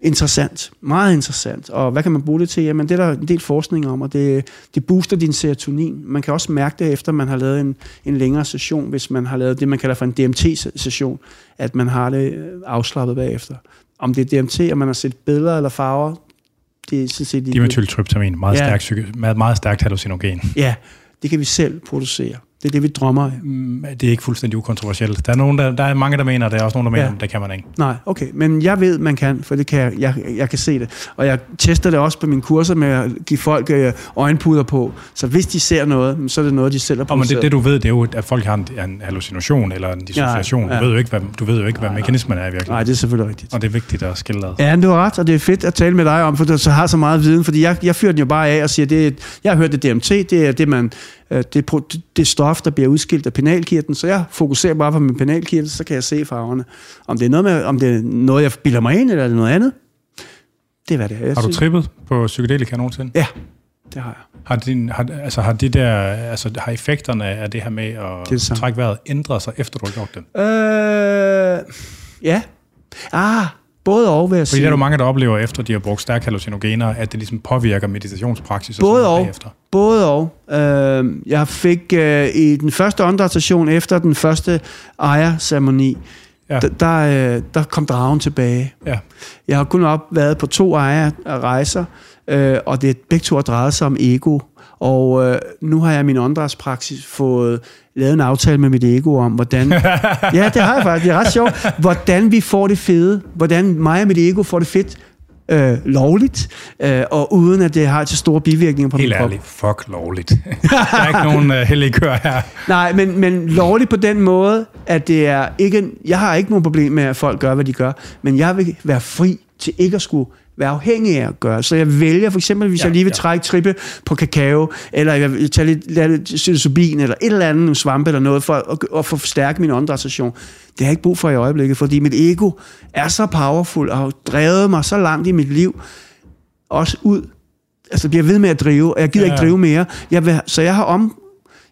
Interessant. Meget interessant. Og hvad kan man bruge det til? Jamen, det er der en del forskning om, og det, det booster din serotonin. Man kan også mærke det, efter man har lavet en, en længere session, hvis man har lavet det, man kalder for en DMT-session, at man har det øh, afslappet bagefter. Om det er DMT, og man har set billeder eller farver, det er sådan set... Dimethyltryptamin, meget, ja. stærkt, meget, meget stærkt hallucinogen. Ja, det kan vi selv producere. Det er det, vi drømmer af. Mm, det er ikke fuldstændig ukontroversielt. Der er, nogen, der, der er mange, der mener, og der er også nogen, der mener, ja. det kan man ikke. Nej, okay. Men jeg ved, man kan, for det kan jeg, jeg, jeg kan se det. Og jeg tester det også på mine kurser med at give folk øh, øjenpuder på. Så hvis de ser noget, så er det noget, de selv har produceret. men det, det, du ved, det er jo, at folk har en, en hallucination eller en dissociation. Ja, ja. Du ved jo ikke, hvad, du ved jo ikke, hvad mekanismen er i virkeligheden. Nej, det er selvfølgelig rigtigt. Og det er vigtigt at skille ad. Ja, du har ret, og det er fedt at tale med dig om, for du så har så meget viden. Fordi jeg, jeg fyrer den jo bare af og siger, det, jeg har hørt det DMT, det er det, man det, det stof, der bliver udskilt af penalkirten, så jeg fokuserer bare på min penalkirtel, så kan jeg se farverne. Om det er noget, med, om det er noget jeg bilder mig ind, eller er det noget andet, det er, hvad det er. Jeg har du trippet på psykedelika nogensinde? Ja, det har jeg. Har, din, har, altså, har, de der, altså, har effekterne af det her med at det trække vejret ændret sig, efter du har gjort det? Øh, ja. Ah, Både og, vil jeg sige. Fordi der er jo mange, der oplever, efter de har brugt stærke hallucinogener, at det ligesom påvirker meditationspraksis. Både og. Bagefter. Både og. Øh, jeg fik øh, i den første åndedrætsstation, efter den første ejerceremoni, ja. der, der, øh, der kom dragen tilbage. Ja. Jeg har kun op været på to ejerrejser, øh, og det begge to har drejet sig om ego. Og øh, nu har jeg min åndedrætspraksis fået lavet en aftale med mit ego om, hvordan... [laughs] ja, det har jeg faktisk. Det er ret sjovt. Hvordan vi får det fede. Hvordan mig og mit ego får det fedt øh, lovligt, øh, og uden at det har til store bivirkninger på Helt min krop. Helt fuck lovligt. [laughs] der er ikke nogen øh, heldige kør her. Nej, men, men lovligt på den måde, at det er ikke... Jeg har ikke nogen problem med, at folk gør, hvad de gør, men jeg vil være fri til ikke at skulle være afhængig af at gøre. Så jeg vælger for eksempel, hvis ja, jeg lige vil ja. trække trippe på kakao, eller jeg vil tage lidt, lidt psilocybin, eller et eller andet, svampe eller noget, for at, at forstærke min åndedrætsstation. Det har jeg ikke brug for i øjeblikket, fordi mit ego er så powerful, og har drevet mig så langt i mit liv, også ud. Altså bliver ved med at drive, og jeg gider ja. ikke drive mere. Jeg vil, så jeg har om,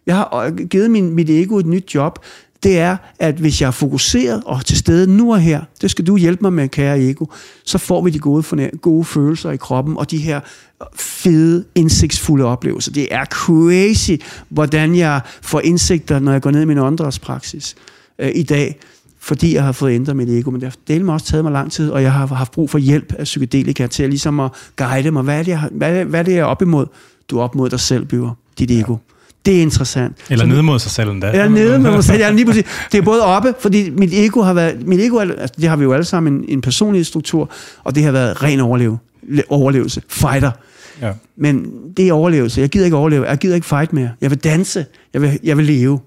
jeg har givet min, mit ego et nyt job, det er, at hvis jeg er fokuseret og til stede nu og her, det skal du hjælpe mig med, kære ego, så får vi de gode, gode følelser i kroppen, og de her fede, indsigtsfulde oplevelser. Det er crazy, hvordan jeg får indsigter, når jeg går ned i min åndedrætspraksis øh, i dag, fordi jeg har fået ændret mit ego. Men det har delt mig også taget mig lang tid, og jeg har haft brug for hjælp af psykedelika til at, ligesom at guide mig. Hvad er det, jeg, hvad, hvad er det, jeg er op imod? Du er op mod dig selv, bygger dit ego. Ja. Det er interessant. Eller ned mod sig selv endda. Eller nede [laughs] mod sig selv. Ja, lige præcis. Det er både oppe, fordi mit ego har været... Mit ego, altså, det har vi jo alle sammen en, en personlig struktur, og det har været ren overleve, overlevelse. Fighter. Ja. Men det er overlevelse. Jeg gider ikke overleve. Jeg gider ikke fight mere. Jeg vil danse. Jeg vil, jeg vil leve.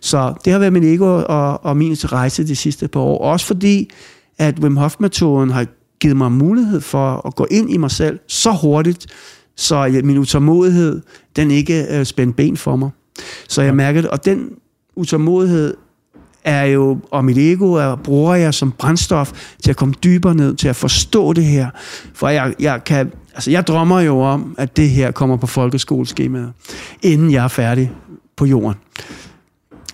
Så det har været min ego og, og min rejse de sidste par år. Også fordi, at Wim Hof-metoden har givet mig mulighed for at gå ind i mig selv så hurtigt, så min utålmodighed, den ikke øh, spændte ben for mig. Så jeg mærkede, og den utålmodighed er jo, og mit ego er, bruger jeg som brændstof til at komme dybere ned, til at forstå det her. For jeg, jeg kan, altså jeg drømmer jo om, at det her kommer på folkeskoleskemaet, inden jeg er færdig på jorden.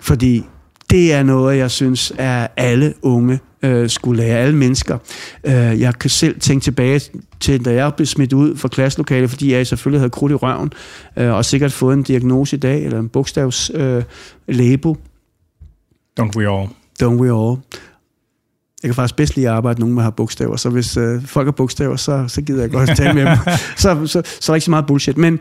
Fordi det er noget, jeg synes, er alle unge øh, skulle lære, alle mennesker. Øh, jeg kan selv tænke tilbage til, da jeg blev smidt ud fra klasselokalet, fordi jeg selvfølgelig havde krudt i røven, øh, og sikkert fået en diagnose i dag, eller en bogstavs øh, label. Don't we all. Don't we all. Jeg kan faktisk bedst lide at arbejde med nogen, der har bogstaver, så hvis øh, folk har bogstaver, så, så gider jeg godt tale med dem. [laughs] så, så, så er der ikke så meget bullshit. Men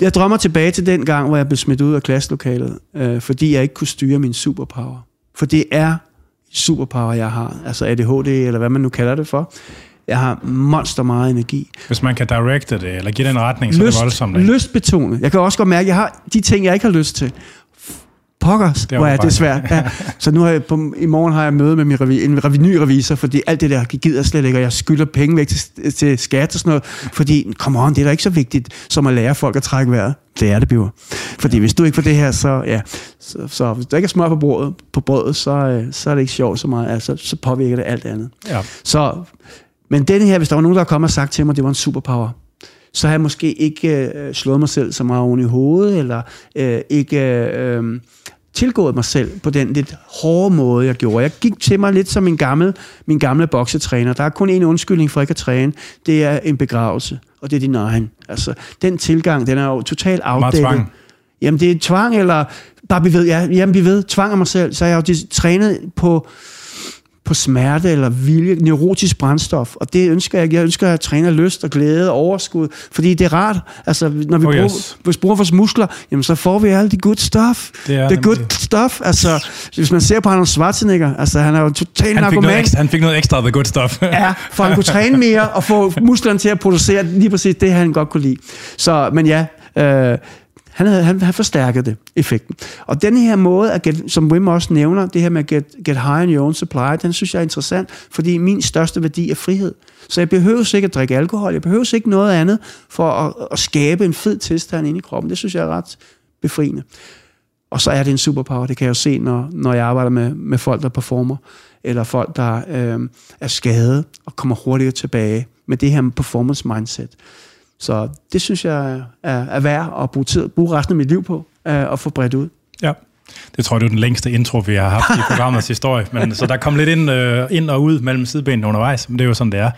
jeg drømmer tilbage til den gang, hvor jeg blev smidt ud af klasselokalet, øh, fordi jeg ikke kunne styre min superpower. For det er superpower, jeg har. Altså ADHD, eller hvad man nu kalder det for. Jeg har monster meget energi. Hvis man kan directe det, eller give det en retning, så lyst, er det voldsomt. Ikke? Lystbetonet. Jeg kan også godt mærke, at jeg har de ting, jeg ikke har lyst til pokkers, det hvor er det svært. Ja. Så nu har jeg, på, i morgen har jeg møde med min revi, en revi, ny revisor, fordi alt det der gider jeg slet ikke, og jeg skylder penge væk til, til skat og sådan noget, fordi, come on, det er da ikke så vigtigt, som at lære folk at trække vejret. Det er det, Biver. Fordi hvis du ikke får det her, så, ja, så, så hvis der ikke er smør på brødet, på brødet så, øh, så er det ikke sjovt så meget, altså, så påvirker det alt andet. Ja. Så, men den her, hvis der var nogen, der kom og sagt til mig, det var en superpower, så har jeg måske ikke øh, slået mig selv så meget oven i hovedet, eller øh, ikke øh, tilgået mig selv på den lidt hårde måde, jeg gjorde. Jeg gik til mig lidt som min gamle, min gamle boksetræner. Der er kun en undskyldning for ikke at træne. Det er en begravelse, og det er din egen. Altså, den tilgang, den er jo totalt afdækket. Jamen, det er tvang, eller bare vi ved, ja, jamen, vi ved, tvang af mig selv, så jeg jo trænet på på smerte eller vilje, neurotisk brændstof. Og det ønsker jeg. Jeg ønsker at træne lyst og glæde og overskud, fordi det er rart. Altså, når vi, Oh, bruger, yes. hvis vi bruger vores muskler, jamen, så får vi alle de good stuff. Det er the good det. stuff. Altså, hvis man ser på Arnold Schwarzenegger, altså, han er jo totalt narkoman. han fik noget ekstra the good stuff. [laughs] Ja, for han kunne træne mere og få musklerne til at producere lige præcis det, han godt kunne lide. Så, men ja, øh, han, havde, han, han forstærkede det, effekten. Og den her måde, at get, som Wim også nævner, det her med at get, get high on your own supply, den synes jeg er interessant, fordi min største værdi er frihed. Så jeg behøver ikke at drikke alkohol, jeg behøver ikke noget andet for at, at skabe en fed tilstand inde i kroppen. Det synes jeg er ret befriende. Og så er det en superpower, det kan jeg jo se, når, når jeg arbejder med, med folk, der performer, eller folk, der øh, er skadet og kommer hurtigere tilbage med det her performance mindset. Så det synes jeg er, er værd at bruge, tid, bruge resten af mit liv på, øh, at få bredt ud. Ja. Det tror jeg, det er den længste intro, vi har haft i [laughs] programmets historie. Men, så der kom lidt ind, øh, ind og ud mellem sidebenene undervejs, men det er jo sådan, det er.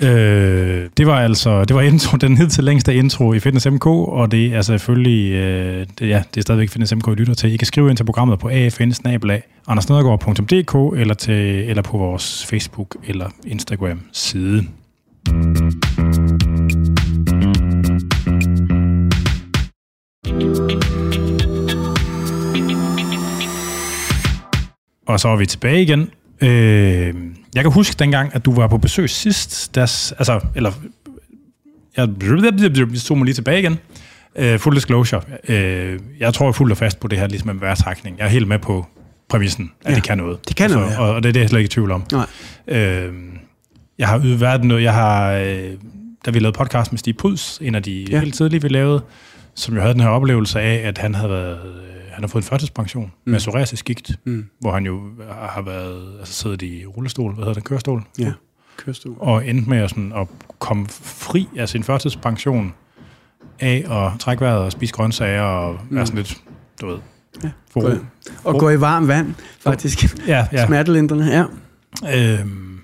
Øh, det var altså det var intro, den hidtil længste intro i Fitness MK, og det er selvfølgelig, øh, det, ja, det er stadigvæk Fitness MK, I lytter til. I kan skrive ind til programmet på afn andersnedergaard.dk eller, til, eller på vores Facebook eller Instagram side. Og så er vi tilbage igen. Øh, jeg kan huske dengang, at du var på besøg sidst. Der, altså, eller, jeg, jeg tog mig lige tilbage igen. Øh, full disclosure. Øh, jeg tror fuldt og fast på det her ligesom med vejrtrækning. Jeg er helt med på præmissen, at Ja, det kan noget. det kan noget, ja. og, og det er det, jeg slet ikke i tvivl om. Nej. Øh, jeg har været noget, jeg har, øh, da vi lavede podcast med Stig Pryds, en af de Ja. ja. helt tidlige, vi lavede, som jo havde den her oplevelse af, at han havde været, øh, han har fået en førtidspension mm. med psoriasis gigt, Mm. hvor han jo har været, altså siddet i rullestol, hvad hedder det, kørestol, Ja, kørestol. og endte med at, sådan, at komme fri af sin førtidspension af at trække vejret og spise grøntsager og mm. være sådan lidt, du ved, Ja, for Og gå i varmt vand, faktisk. Ja, ja. Ja. Smertelindrende, ja. Øhm,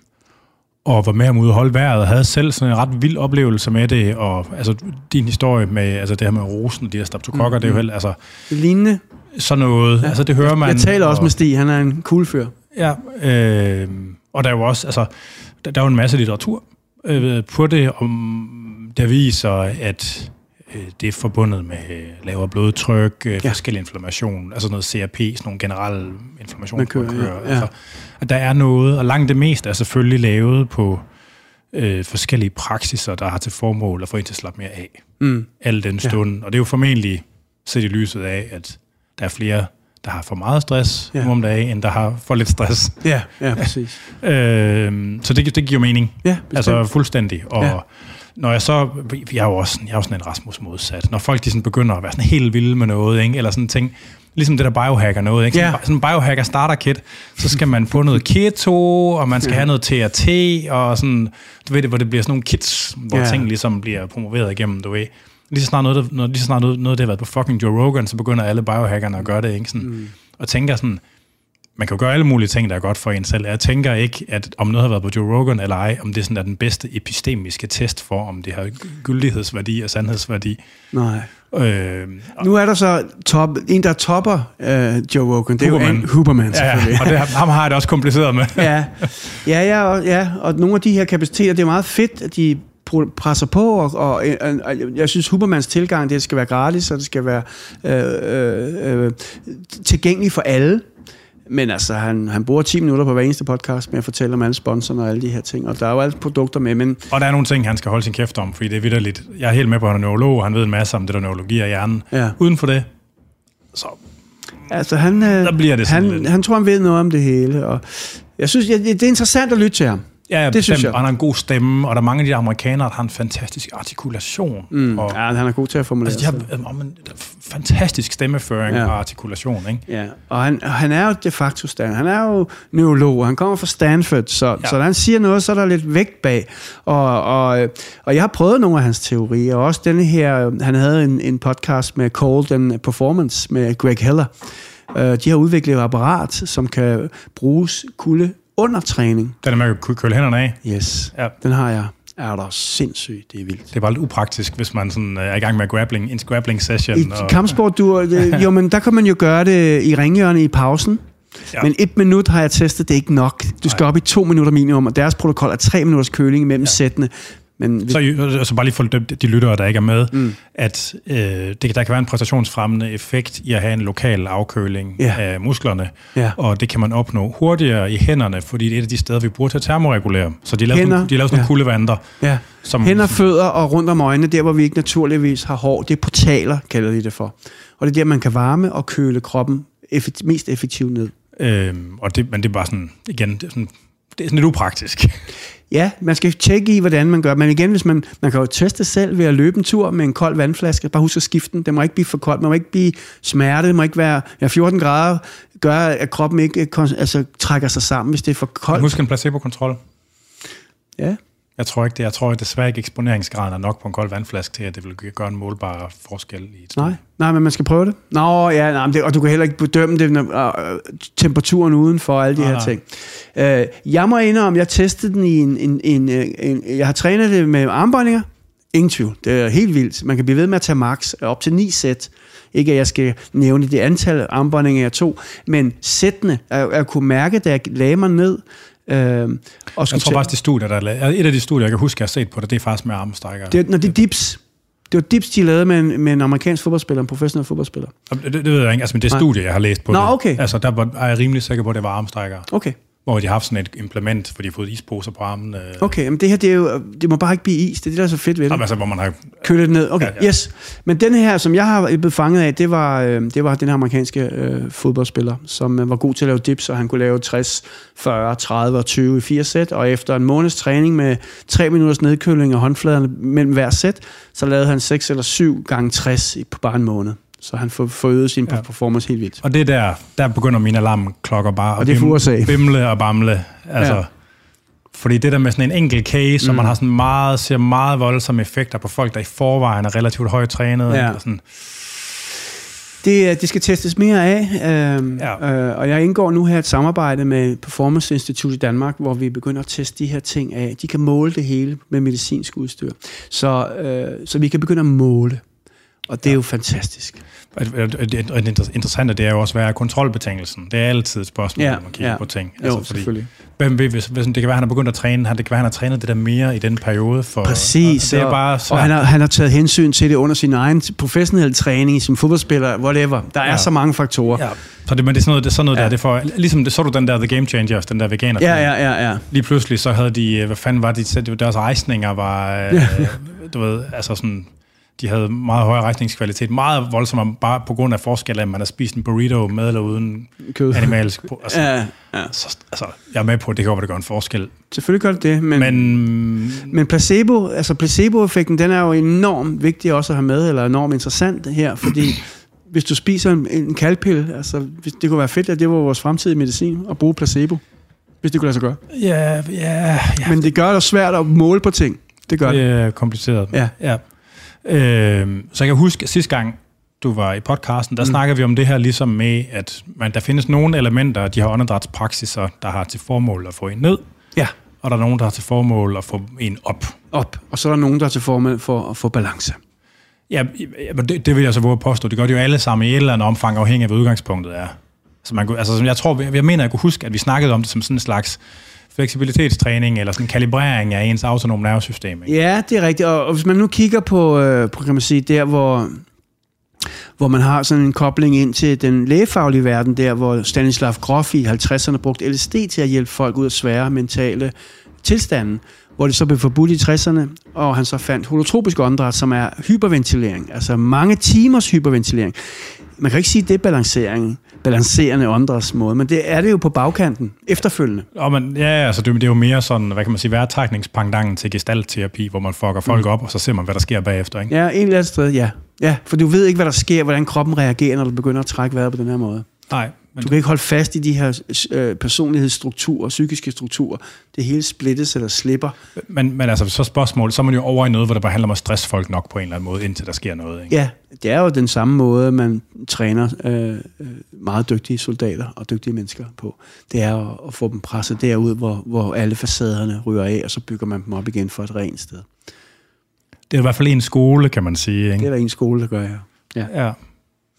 og var med ham ude og holde vejret, og havde selv sådan en ret vild oplevelse med det, og altså din historie med altså det her med rosen og de her streptokokker, mm-hmm. det er jo helt, altså Lignende. sådan noget, ja. altså det hører man. Jeg taler også og, med Stig, han er en cool fyr. Ja, øh, og der er jo også, altså, der, der er jo en masse litteratur øh, på det, om, der viser, at øh, det er forbundet med øh, lavere blodtryk, øh, Ja. forskellig inflammation, altså noget CRP, sådan nogle generelle inflammation, Man kører, ja, ja. Altså, der er noget, og langt det meste er selvfølgelig lavet på øh, forskellige praksiser, der har til formål at få en til at slappe mere af Mm. al den stund. Ja. Og det er jo formentlig set i lyset af, at der er flere, der har for meget stress Ja. om dagen, end der har for lidt stress. Ja, ja, præcis. [laughs] Øh, så det, det giver mening. Ja, bestemt. Altså fuldstændig. Og Ja. Når jeg så, vi er jo også, jeg er jo sådan en Rasmus modsat, når folk de sådan begynder at være sådan helt vilde med noget, ikke? eller sådan ting, ligesom det der biohacker noget, ikke? Ja. Sådan, en biohacker starter kit, så skal man få noget keto, og man skal Ja. have noget TRT, og sådan, du ved det, hvor det bliver sådan nogle kits, hvor ja. ting ligesom bliver promoveret igennem, du ved. Lige så snart noget, når, lige så snart noget, noget det har været på fucking Joe Rogan, så begynder alle biohackerne at gøre det, ikke? Sådan, mm. Og tænker sådan, man kan jo gøre alle mulige ting, der er godt for en selv. Jeg tænker ikke, at om noget har været på Joe Rogan eller ej, om det sådan er den bedste epistemiske test for, om det har gyldighedsværdi og sandhedsværdi. Nej. Øh, Nu er der så top, en, der topper uh, Joe Rogan. Det er Huberman. jo en, Huberman, selvfølgelig. ja, og det, ham har jeg det også kompliceret med. ja, ja, ja, og, ja, og nogle af de her kapaciteter, det er meget fedt, at de pr- presser på, og, og, og, og jeg synes, Hubermans tilgang, det skal være gratis, og det skal være øh, øh, øh, tilgængeligt for alle. Men altså, han, han bruger 10 minutter på hver eneste podcast med at fortælle om alle sponsorerne og alle de her ting, og der er jo alle produkter med, men Og der er nogle ting, han skal holde sin kæft om, fordi det er vidderligt. Jeg er helt med på, at han er neurolog, og han ved en masse om det der neurologi af hjernen. Ja. Uden for det, så altså, han, øh, Der bliver det han, lidt. han tror, han ved noget om det hele, og jeg synes, ja, det er interessant at lytte til ham. Ja, Det synes jeg. Og han har en god stemme, og der er mange af de amerikanere, der har en fantastisk artikulation. Mm. Og, Ja, han er god til at formulere altså, de har øh, men, fantastisk stemmeføring Ja. og artikulation, ikke? Ja, og han, han er jo de facto Stan. Han er jo neurolog, og han kommer fra Stanford, så, ja. Så når han siger noget, så er der lidt vægt bag. Og, og, og jeg har prøvet nogle af hans teorier, og også denne her, han havde en, en podcast med Call den Performance med Greg Heller, Øh, de har udviklet et apparat, som kan bruges kulde under træning. Den er med at kunne køle hænderne af. Yes, Ja. den har jeg. Er der sindssygt, det er vildt. Det er bare lidt upraktisk, hvis man sådan øh, er i gang med grappling, en grappling session. I kampsport, du, det, [laughs] jo, men der kan man jo gøre det i ringhjørnet i pausen. Ja. Men et minut har jeg testet, det er ikke nok. Du skal Nej. op i to minutter minimum, og deres protokol er tre minutters køling mellem ja. sættene. Men hvis, Så altså bare lige for de, lyttere, der ikke er med, mm. at øh, det, der kan være en præstationsfremmende effekt i at have en lokal afkøling Ja. af musklerne, Ja. og det kan man opnå hurtigere i hænderne, fordi det er et af de steder, vi bruger til at termoregulere. Så de laver sådan, Hænder, nogle- de laver sådan nogle ja. kuldevanter. ja. Som, Hænder, fødder og rundt om øjnene, der hvor vi ikke naturligvis har hår, det er portaler, kalder de det for. Og det er der, man kan varme og køle kroppen effekt, mest effektivt ned. Øhm, og det, men det er bare sådan, igen, det er sådan, det er sådan lidt upraktisk. Ja, man skal tjekke i, hvordan man gør. Men igen, hvis man, man kan jo teste selv ved at løbe en tur med en kold vandflaske. Bare husk at skifte den. Den må ikke blive for kold. Man må ikke blive smerte. Det må ikke være ja, 14 grader. Gør, at kroppen ikke altså, trækker sig sammen, hvis det er for koldt. Husk en placebo-kontrol. Ja. Jeg tror ikke det. Jeg tror at desværre ikke, eksponeringsgraden er nok på en kold vandflaske til, at det vil gøre en målbar forskel i et Nej, nej, men man skal prøve det. Nå, ja, nej, det, og du kan heller ikke bedømme det, når, øh, temperaturen udenfor og alle de Nej, her nej. ting. Øh, jeg må indrømme, jeg testede den i en, en, en, øh, en... Jeg har trænet det med armbåndinger. Ingen tvivl. Det er helt vildt. Man kan blive ved med at tage max op til 9 sæt. Ikke at jeg skal nævne det antal armbåndinger, jeg tog, men sættene, jeg, jeg kunne mærke, da jeg lagde mig ned, øh, og Jeg tror faktisk, det studie, der er et af de studier, jeg kan huske, jeg har set på det, det er faktisk med armstrækker. det, når det er dips. Det var dips, de lavede med en, med en amerikansk fodboldspiller, en professionel fodboldspiller. Det, det, det ved jeg ikke, altså, men det studie, jeg har læst på Nå, det. okay. Altså, der var, er jeg rimelig sikker på, at det var armstrækker. Okay. Hvor de har haft sådan et implement, for de har fået isposer på armen. Øh, Okay, men det her, det, er jo, det må bare ikke blive is. Det er det, der er så fedt ved det. Jamen, altså, hvor man har... Køle det ned. Okay, Ja, ja, yes. Men den her, som jeg har blevet fanget af, det var, øh, det var den her amerikanske øh, fodboldspiller, som øh, var god til at lave dips, og han kunne lave 60, 40, 30 og 20 i fire sæt. Og efter en måneds træning med 3 minutters nedkøling af håndfladerne mellem hver sæt, så lavede han 6 eller 7 gange 60 i- på bare en måned. Så han får forøget sin Ja. ja. performance helt vildt. Og det er der, der begynder mine alarmklokker bare Og det er for bim- bimle og bamle. Altså, ja. Ja. Fordi det der med sådan en enkelt case, mm. og man har sådan meget, ser meget voldsomme effekter på folk, der i forvejen er relativt højt trænet. Ja. Og Sådan, Det, øh, det skal testes mere af, øh, Ja. ja. øh, og jeg indgår nu her et samarbejde med Performance Institute i Danmark, hvor vi begynder at teste de her ting af. De kan måle det hele med medicinsk udstyr, så, øh, så vi kan begynde at måle, og det er jo fantastisk. Det, interessante det er jo også, hvad er kontrolbetingelsen? Det er altid et spørgsmål, Ja, når man kigger ja. på ting. Jo, selvfølgelig. Hvem ved, hvis, hvis, det kan være, han har begyndt at træne, han, det kan være, han har trænet det der mere i den periode. For, Præcis, Og det er bare og han har, han har taget hensyn til det under sin egen professionelle træning, som fodboldspiller, whatever. Der er Ja. så mange faktorer. Ja. Så det, men det er sådan noget, det er sådan noget Ja. der, det for, ligesom det, så du den der The Game Changers, den der veganer Ja, ja, ja, ja. Lige pludselig så havde de, øh, hvad fanden var det, de deres rejsninger var, øh, Ja. du ved, altså sådan, de havde meget højere rejsningskvalitet, meget voldsomt, bare på grund af forskel at man har spist en burrito med eller uden Kød. animalsk. Altså, Ja, ja. så, altså, jeg er med på, at det kan godt være, det gør en forskel. Selvfølgelig gør det det, men, Men Men placebo, altså placeboeffekten, den er jo enormt vigtig også at have med, eller enormt interessant her, fordi [clears throat] hvis du spiser en, en kalkpille, altså det kunne være fedt, at det var vores fremtidige medicin, at bruge placebo, hvis det kunne lade sig gøre. ja, ja, ja Men det gør det svært at måle på ting. Det gør det det. er kompliceret. Ja. ja. Øh, så jeg kan huske, at sidste gang, du var i podcasten, der mm. snakkede vi om det her ligesom med, at man, der findes nogle elementer af de her åndedrætspraksiser, der har til formål at få en ned, Ja, og der er nogen, der har til formål at få en op. op. Og så er der nogen, der er til formål for at få balance. Ja, men det, det vil jeg så våge at påstå. Det gør de jo alle sammen i et eller andet omfang, afhængig af, hvad udgangspunktet er. Så man, kunne- altså, jeg tror, jeg, jeg mener, jeg kunne huske, at vi snakkede om det som sådan en slags fleksibilitetstræning, eller sådan en kalibrering af ens autonome nervesystem. Ikke? Ja, det er rigtigt. Og, og hvis man nu kigger på, øh, på kan man sige, der hvor, hvor man har sådan en kobling ind til den lægefaglige verden, der hvor Stanislav Grof i 50'erne brugte LSD til at hjælpe folk ud af svære mentale tilstande, hvor det så blev forbudt i 60'erne, og han så fandt holotropisk åndedræt, som er hyperventilering, altså mange timers hyperventilering. Man kan ikke sige, at det er balancering, balancerende åndedrætsmåde, men det er det jo på bagkanten, efterfølgende. Og man, ja, altså det, det er jo mere sådan, hvad kan man sige, værtrækningspangdangen til gestaltterapi, hvor man fucker folk op, og så ser man, hvad der sker bagefter. Ikke? Ja, en eller andet sted, ja. Ja, for du ved ikke, hvad der sker, hvordan kroppen reagerer, når du begynder at trække vejret på den her måde. Nej, Du kan ikke holde fast i de her øh, personlighedsstrukturer, psykiske strukturer. Det hele splittes eller slipper. Men, men altså, så spørgsmål, så er man jo over i noget, hvor det bare handler om at stresse folk nok på en eller anden måde, indtil der sker noget. Ikke? Ja, det er jo den samme måde, man træner øh, øh meget dygtige soldater og dygtige mennesker på. Det er at, at få dem presset derud, hvor, hvor alle facaderne ryger af, og så bygger man dem op igen for et rent sted. Det er i hvert fald en skole, kan man sige. Ikke? Det er der en skole, der gør, ja. ja. ja.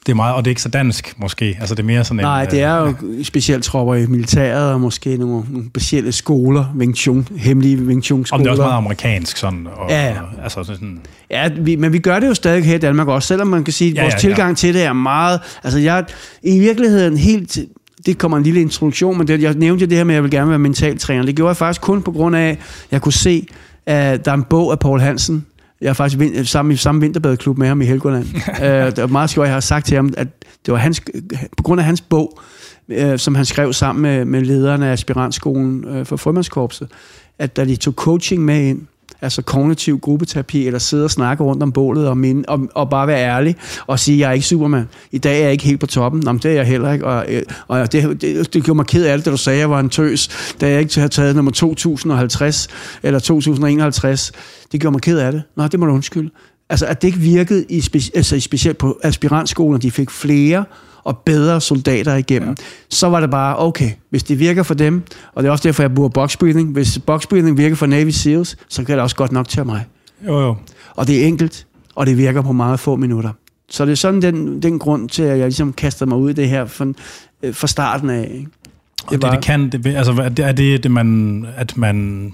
Det er meget, og det er ikke så dansk, måske. Altså, det er mere sådan Nej, en, det er jo ja. specielt tropper i militæret, og måske nogle, nogle specielle skoler, Wing Chun, hemmelige Wing Chun-skoler. Om det er også meget amerikansk, sådan. Og, ja, ja. Og, altså, sådan. ja vi, men vi gør det jo stadig her i Danmark også, selvom man kan sige, at ja, vores ja, tilgang ja. til det er meget... Altså, jeg i virkeligheden helt det kommer en lille introduktion, men det, jeg nævnte det her med, at jeg vil gerne være mentaltræner. Det gjorde jeg faktisk kun på grund af, at jeg kunne se, at der er en bog af Paul Hansen, jeg er faktisk vin, sammen i samme vinterbadeklub med ham i Helgoland. uh, [laughs] det var meget sjovt, jeg har sagt til ham, at det var hans, på grund af hans bog, uh, som han skrev sammen med, med lederne af aspirantskolen uh, for frømandskorpset, at da de tog coaching med ind, altså kognitiv gruppeterapi, eller sidde og snakke rundt om bålet og, minde, og, og bare være ærlig og sige, jeg er ikke Superman. I dag er jeg ikke helt på toppen. Nå, det er jeg heller ikke. Og, øh, og det, det, det gjorde mig ked af alt, det, du sagde, jeg var en tøs, da jeg ikke havde taget nummer 2050 eller 2051. Det gjorde mig ked af det. Nå, det må du undskylde. Altså, at det ikke virkede, i speci- altså, specielt på aspirantskolen, de fik flere og bedre soldater igennem, ja. så var det bare, okay, hvis det virker for dem, og det er også derfor, jeg bruger boxbreathing, hvis boxbreathing virker for Navy SEALs, så kan det også godt nok til mig. Jo, jo. Og det er enkelt, og det virker på meget få minutter. Så det er sådan den, den grund til, at jeg ligesom kaster mig ud i det her fra, øh, fra starten af. Ikke? Det, og det, det kan, det, altså, er det, det man, at man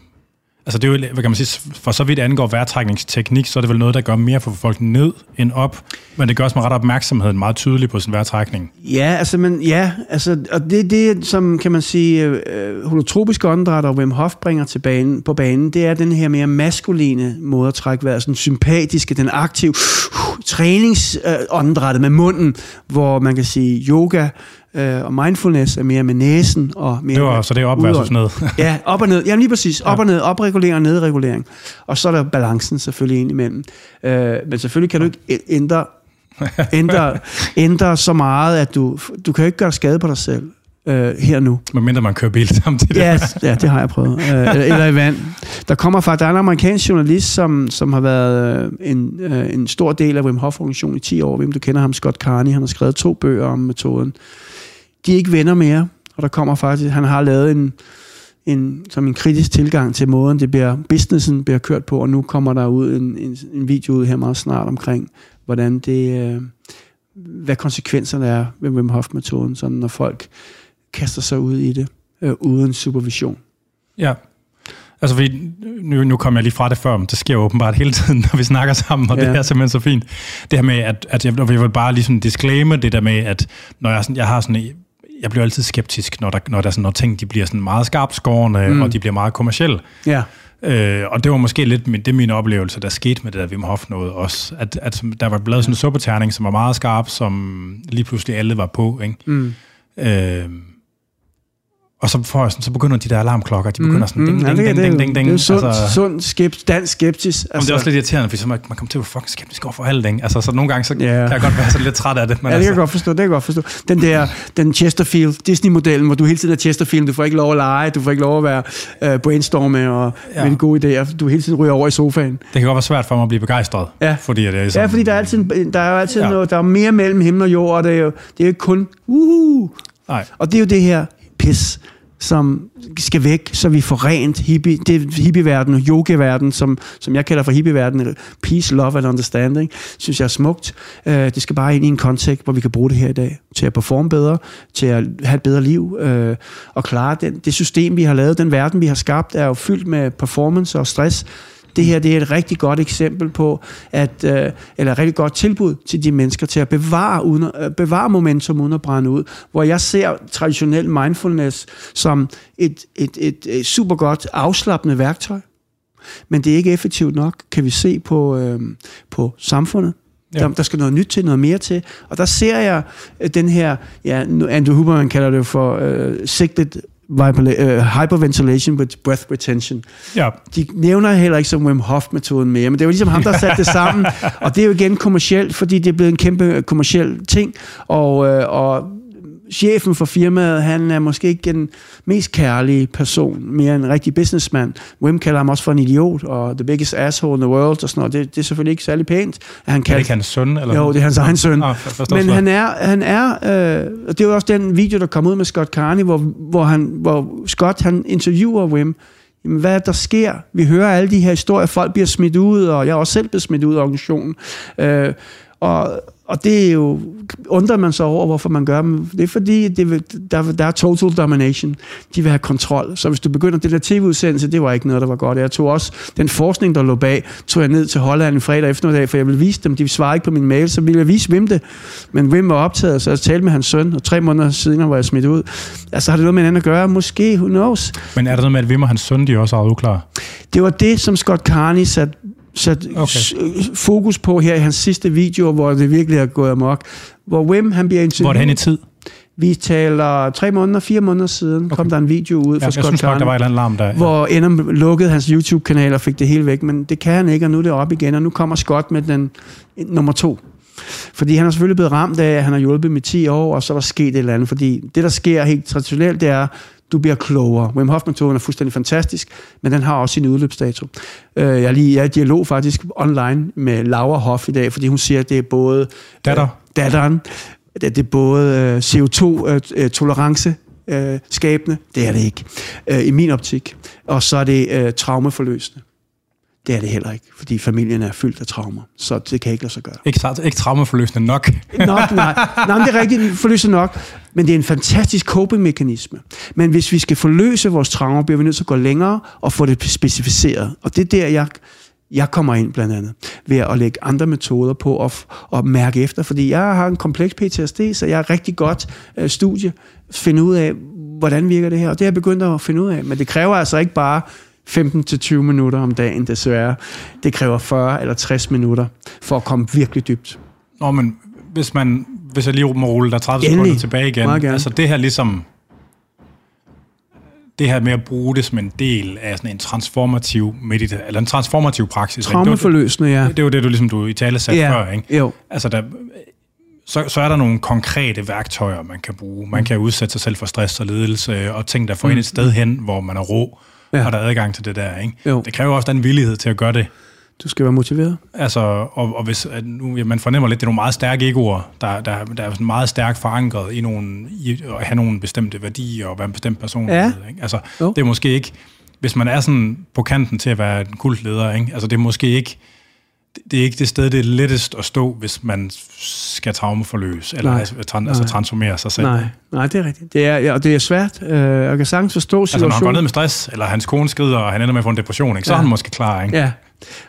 Altså det er jo, hvad kan man sige, for så vidt angår vejrtrækningsteknik, så er det vel noget, der gør mere for folk ned end op, men det gør også med ret opmærksomheden meget tydelig på sin vejrtrækning. Ja, altså, men, ja, altså, og det det, som kan man sige, øh, øh, holotropisk åndedræt og Wim Hof bringer til banen, på banen, det er den her mere maskuline måde at trække vejret, sådan sympatiske, den aktive uh, træningsåndedrættet øh, med munden, hvor man kan sige yoga, øh, og mindfulness er mere med næsen. Og mere det var, så det er op versus ned. ja, op og ned. Jamen lige præcis. Op ja. og ned. Opregulering og nedregulering. Og så er der balancen selvfølgelig ind imellem. Øh, men selvfølgelig kan du ikke ændre, [laughs] ændre, ændre så meget, at du, du kan ikke gøre skade på dig selv øh, her nu. Men mindre man kører bil [laughs] samtidig. Ja, ja det har jeg prøvet. Øh, eller i vand. Der kommer faktisk, der er en amerikansk journalist, som, som har været øh, en, øh, en stor del af Wim Hof-organisationen i 10 år. Hvem du kender ham, Scott Carney. Han har skrevet to bøger om metoden de er ikke venner mere, og der kommer faktisk, han har lavet en, en, som en kritisk tilgang til måden, det bliver, businessen bliver kørt på, og nu kommer der ud en, en, en video ud her meget snart omkring, hvordan det, øh, hvad konsekvenserne er ved Wim Hof-metoden, sådan når folk kaster sig ud i det, øh, uden supervision. Ja, Altså, fordi nu, nu kom jeg lige fra det før, men det sker jo åbenbart hele tiden, [laughs] når vi snakker sammen, og ja. det er simpelthen så fint. Det her med, at, at jeg, jeg vil bare ligesom disclaimer det der med, at når jeg, sådan, jeg har sådan jeg bliver altid skeptisk, når der, når der sådan, når ting de bliver sådan meget skarpskårende, mm. og de bliver meget kommersielle. Ja. Øh, og det var måske lidt min, det min oplevelse, der skete med det der Wim Hof noget også. At, at der var blevet sådan en suppeterning, som var meget skarp, som lige pludselig alle var på. Ikke? Mm. Øh, og så, får jeg sådan, så begynder de der alarmklokker, de begynder sådan, mm, ding, ding, ding, ding, ding, ding. Det er sund, altså, sund skept, dansk skeptis. Altså. det er også lidt irriterende, fordi så man, man kommer til at være fucking skeptisk over for alt, ikke? Altså, så nogle gange, så yeah. kan jeg godt være så lidt træt af det. Men ja, det altså. kan jeg godt forstå, det kan jeg godt forstå. Den der, den Chesterfield, Disney-modellen, hvor du hele tiden er Chesterfield, du får ikke lov at lege, du får ikke lov at være uh, brainstorme og ja. med de gode idéer, du hele tiden ryger over i sofaen. Det kan godt være svært for mig at blive begejstret. Ja, fordi det er sådan, ja, fordi der er, altid, der er jo altid ja. noget, der er mere mellem himmel og jord, og det er jo, det er jo kun, uh, Nej. Og det er jo det her pis, som skal væk, så vi får rent hippie, det hippieverden og yogaverden, som, som jeg kalder for hippieverden, eller peace, love and understanding, synes jeg er smukt. Uh, det skal bare ind i en kontekst, hvor vi kan bruge det her i dag, til at performe bedre, til at have et bedre liv, uh, og klare den, det system, vi har lavet, den verden, vi har skabt, er jo fyldt med performance og stress, det her det er et rigtig godt eksempel på, at, øh, eller et rigtig godt tilbud til de mennesker til at bevare, uden, øh, bevare momentum uden at brænde ud. Hvor jeg ser traditionel mindfulness som et, et, et, et super godt afslappende værktøj. Men det er ikke effektivt nok, kan vi se på, øh, på samfundet. Ja. Der, der skal noget nyt til, noget mere til. Og der ser jeg øh, den her, ja, Andrew Huberman kalder det for uh, sigtet hyperventilation with breath retention. Ja. De nævner heller ikke som Wim Hof-metoden mere, men det jo ligesom ham, der har sat det sammen, [laughs] og det er jo igen kommercielt, fordi det er blevet en kæmpe kommersiel ting, og, uh, og chefen for firmaet, han er måske ikke den mest kærlige person, mere en rigtig businessman. Wim kalder ham også for en idiot, og the biggest asshole in the world, og sådan noget. Det, det er selvfølgelig ikke særlig pænt. At han kalder... Er det ikke hans søn? Eller? Jo, det er hans egen søn. Oh, Men han er, han er øh, og det er jo også den video, der kom ud med Scott Carney, hvor, hvor, han, hvor Scott han interviewer Wim, Jamen, hvad der sker? Vi hører alle de her historier, folk bliver smidt ud, og jeg er også selv blevet smidt ud af organisationen. Øh, og, og det er jo, undrer man sig over, hvorfor man gør dem. Det er fordi, det vil, der, der er total domination. De vil have kontrol. Så hvis du begynder det der tv-udsendelse, det var ikke noget, der var godt. Jeg tog også den forskning, der lå bag, tog jeg ned til Holland en fredag eftermiddag, for jeg ville vise dem. De svarede ikke på min mail, så ville jeg vise Wim det. Men Wim var optaget, så jeg talte med hans søn, og tre måneder siden var jeg smidt ud. Altså har det noget med hinanden at gøre? Måske, who knows? Men er der noget med, at Wim og hans søn, de også er uklar? Det var det, som Scott Carney satte sat okay. fokus på her i hans sidste video, hvor det virkelig er gået amok. Hvor Wim, han bliver interviewet. Hvor er det hen i tid? Vi taler tre måneder, fire måneder siden, okay. kom der en video ud ja, fra Scott synes nok, der var et eller larm der. Ja. Hvor Enum lukkede hans YouTube-kanal og fik det hele væk, men det kan han ikke, og nu er det op igen, og nu kommer Scott med den nummer to. Fordi han er selvfølgelig blevet ramt af, at han har hjulpet med 10 år, og så er der sket et eller andet. Fordi det, der sker helt traditionelt, det er, du bliver klogere. Wim Hof-metoden er fuldstændig fantastisk, men den har også sin udløbsdato. Øh, jeg er lige jeg er i dialog faktisk online med Laura Hoff i dag, fordi hun siger, at det er både... Datter. Øh, datteren. Det er både øh, CO2-tolerance, øh, skabende. Det er det ikke, i min optik. Og så er det traumeforløsende. Det er det heller ikke, fordi familien er fyldt af traumer, så det kan ikke lade sig gøre. Ikke, ikke traumaforløsende nok? [laughs] nok, nej. nej men det er rigtigt forløsende nok, men det er en fantastisk coping-mekanisme. Men hvis vi skal forløse vores traumer, bliver vi nødt til at gå længere og få det specificeret. Og det er der, jeg, jeg kommer ind blandt andet, ved at lægge andre metoder på at, at mærke efter, fordi jeg har en kompleks PTSD, så jeg er rigtig godt uh, studie finde ud af, hvordan virker det her, og det har jeg begyndt at finde ud af, men det kræver altså ikke bare 15-20 minutter om dagen, desværre. Det kræver 40 eller 60 minutter for at komme virkelig dybt. Nå, men hvis, man, hvis jeg lige må rulle der 30 Endelig. sekunder tilbage igen. Altså det her ligesom, det her med at bruge det som en del af sådan en transformativ medita- eller en transformativ praksis. Traumeforløsende, ja. Det, det er jo det, du ligesom du i tale satte ja. før, ikke? Jo. Altså der, så, så er der nogle konkrete værktøjer, man kan bruge. Man kan udsætte sig selv for stress og ledelse, og ting, der får mm. ind et sted hen, hvor man er ro ja. har der adgang til det der. Ikke? Jo. Det kræver også den villighed til at gøre det. Du skal være motiveret. Altså, og, og hvis, at nu, ja, man fornemmer lidt, det er nogle meget stærke egoer, der, der, der er sådan meget stærkt forankret i, nogle, i at have nogle bestemte værdier og være en bestemt person. Ja. Ikke? Altså, jo. det er måske ikke, hvis man er sådan på kanten til at være en kultleder, ikke? Altså, det er måske ikke, det er ikke det sted, det er lettest at stå, hvis man skal traumeforløse, eller nej, altså, tran, altså transformere sig selv. Nej, nej, det er rigtigt. Det er, ja, og det er svært. Øh, jeg kan sagtens forstå situationen. Altså, når han går ned med stress, eller hans kone skrider, og han ender med at få en depression, ikke, så ja. er han måske klar. Ikke? Ja,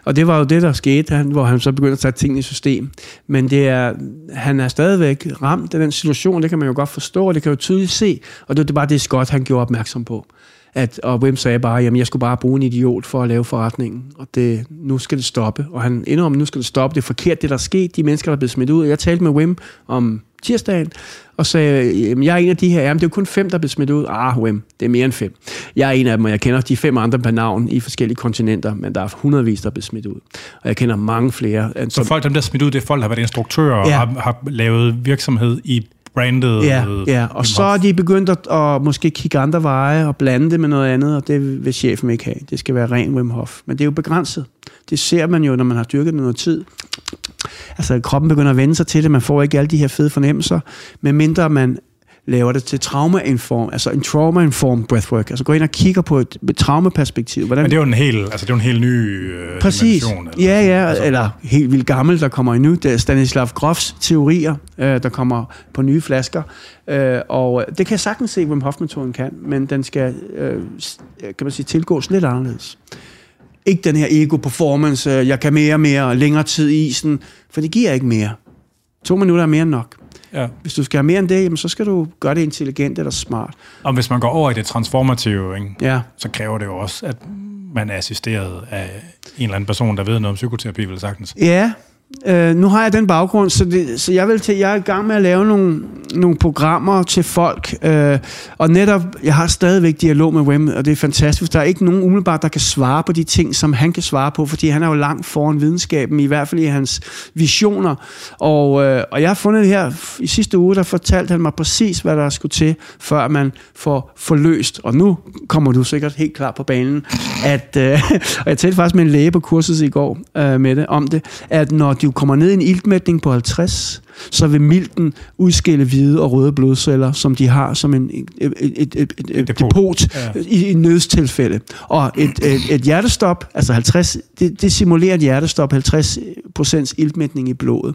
og det var jo det, der skete, han, hvor han så begyndte at tage tingene i system. Men det er, han er stadigvæk ramt af den situation, det kan man jo godt forstå, og det kan jo tydeligt se, og det er bare det Scott, han gjorde opmærksom på at, og Wim sagde bare, jamen jeg skulle bare bruge en idiot for at lave forretningen, og det, nu skal det stoppe. Og han indrømmer, nu skal det stoppe, det er forkert, det der er sket, de mennesker, der er blevet smidt ud. Jeg talte med Wim om tirsdagen, og sagde, jamen, jeg er en af de her, jamen det er jo kun fem, der er blevet smidt ud. Ah, Wim, det er mere end fem. Jeg er en af dem, og jeg kender de fem andre på navn i forskellige kontinenter, men der er hundredvis, der er blevet smidt ud. Og jeg kender mange flere. Så som, folk, dem der er smidt ud, det er folk, der har været instruktører ja. og har, har lavet virksomhed i brandet. Ja, ja. og så er de begyndt at, at måske kigge andre veje og blande det med noget andet, og det vil chefen ikke have. Det skal være ren Wim Hof. Men det er jo begrænset. Det ser man jo, når man har dyrket det noget tid. Altså, kroppen begynder at vende sig til det. Man får ikke alle de her fede fornemmelser, medmindre man laver det til trauma-inform, altså en trauma-informed breathwork. Altså gå ind og kigger på et, et traumaperspektiv. Hvordan... Men det er jo en helt, altså det er en helt ny øh, Præcis. Eller, ja, ja, altså. eller helt vildt gammel, der kommer endnu. Det er Stanislav Grofs teorier, øh, der kommer på nye flasker. Øh, og det kan jeg sagtens se, Wim Hof-metoden kan, men den skal, øh, kan man sige, tilgås lidt anderledes. Ikke den her ego-performance, øh, jeg kan mere og mere, længere tid i isen, for det giver ikke mere. To minutter er mere end nok. Ja. Hvis du skal have mere end det, jamen, så skal du gøre det intelligent eller smart. Og hvis man går over i det transformative, ikke, ja. så kræver det jo også, at man er assisteret af en eller anden person, der ved noget om psykoterapi, vil sagtens. Ja, Øh, nu har jeg den baggrund, så, det, så jeg, vil til, jeg er i gang med at lave nogle, nogle programmer til folk. Øh, og netop, jeg har stadigvæk dialog med Wim, og det er fantastisk. Der er ikke nogen umiddelbart, der kan svare på de ting, som han kan svare på, fordi han er jo langt foran videnskaben, i hvert fald i hans visioner. Og, øh, og jeg har fundet det her, i sidste uge, der fortalte han mig præcis, hvad der skulle til, før man får forløst. Og nu kommer du sikkert helt klar på banen, at, øh, [laughs] og jeg talte faktisk med en læge på kurset i går øh, med det, om det, at når du kommer ned i en iltmætning på 50, så vil milten udskille hvide og røde blodceller, som de har som en, et, et, et, et, depot, depot ja. i, i nødstilfælde. Og et, et, et hjertestop, altså 50, det, det simulerer et hjertestop, 50% iltmætning i blodet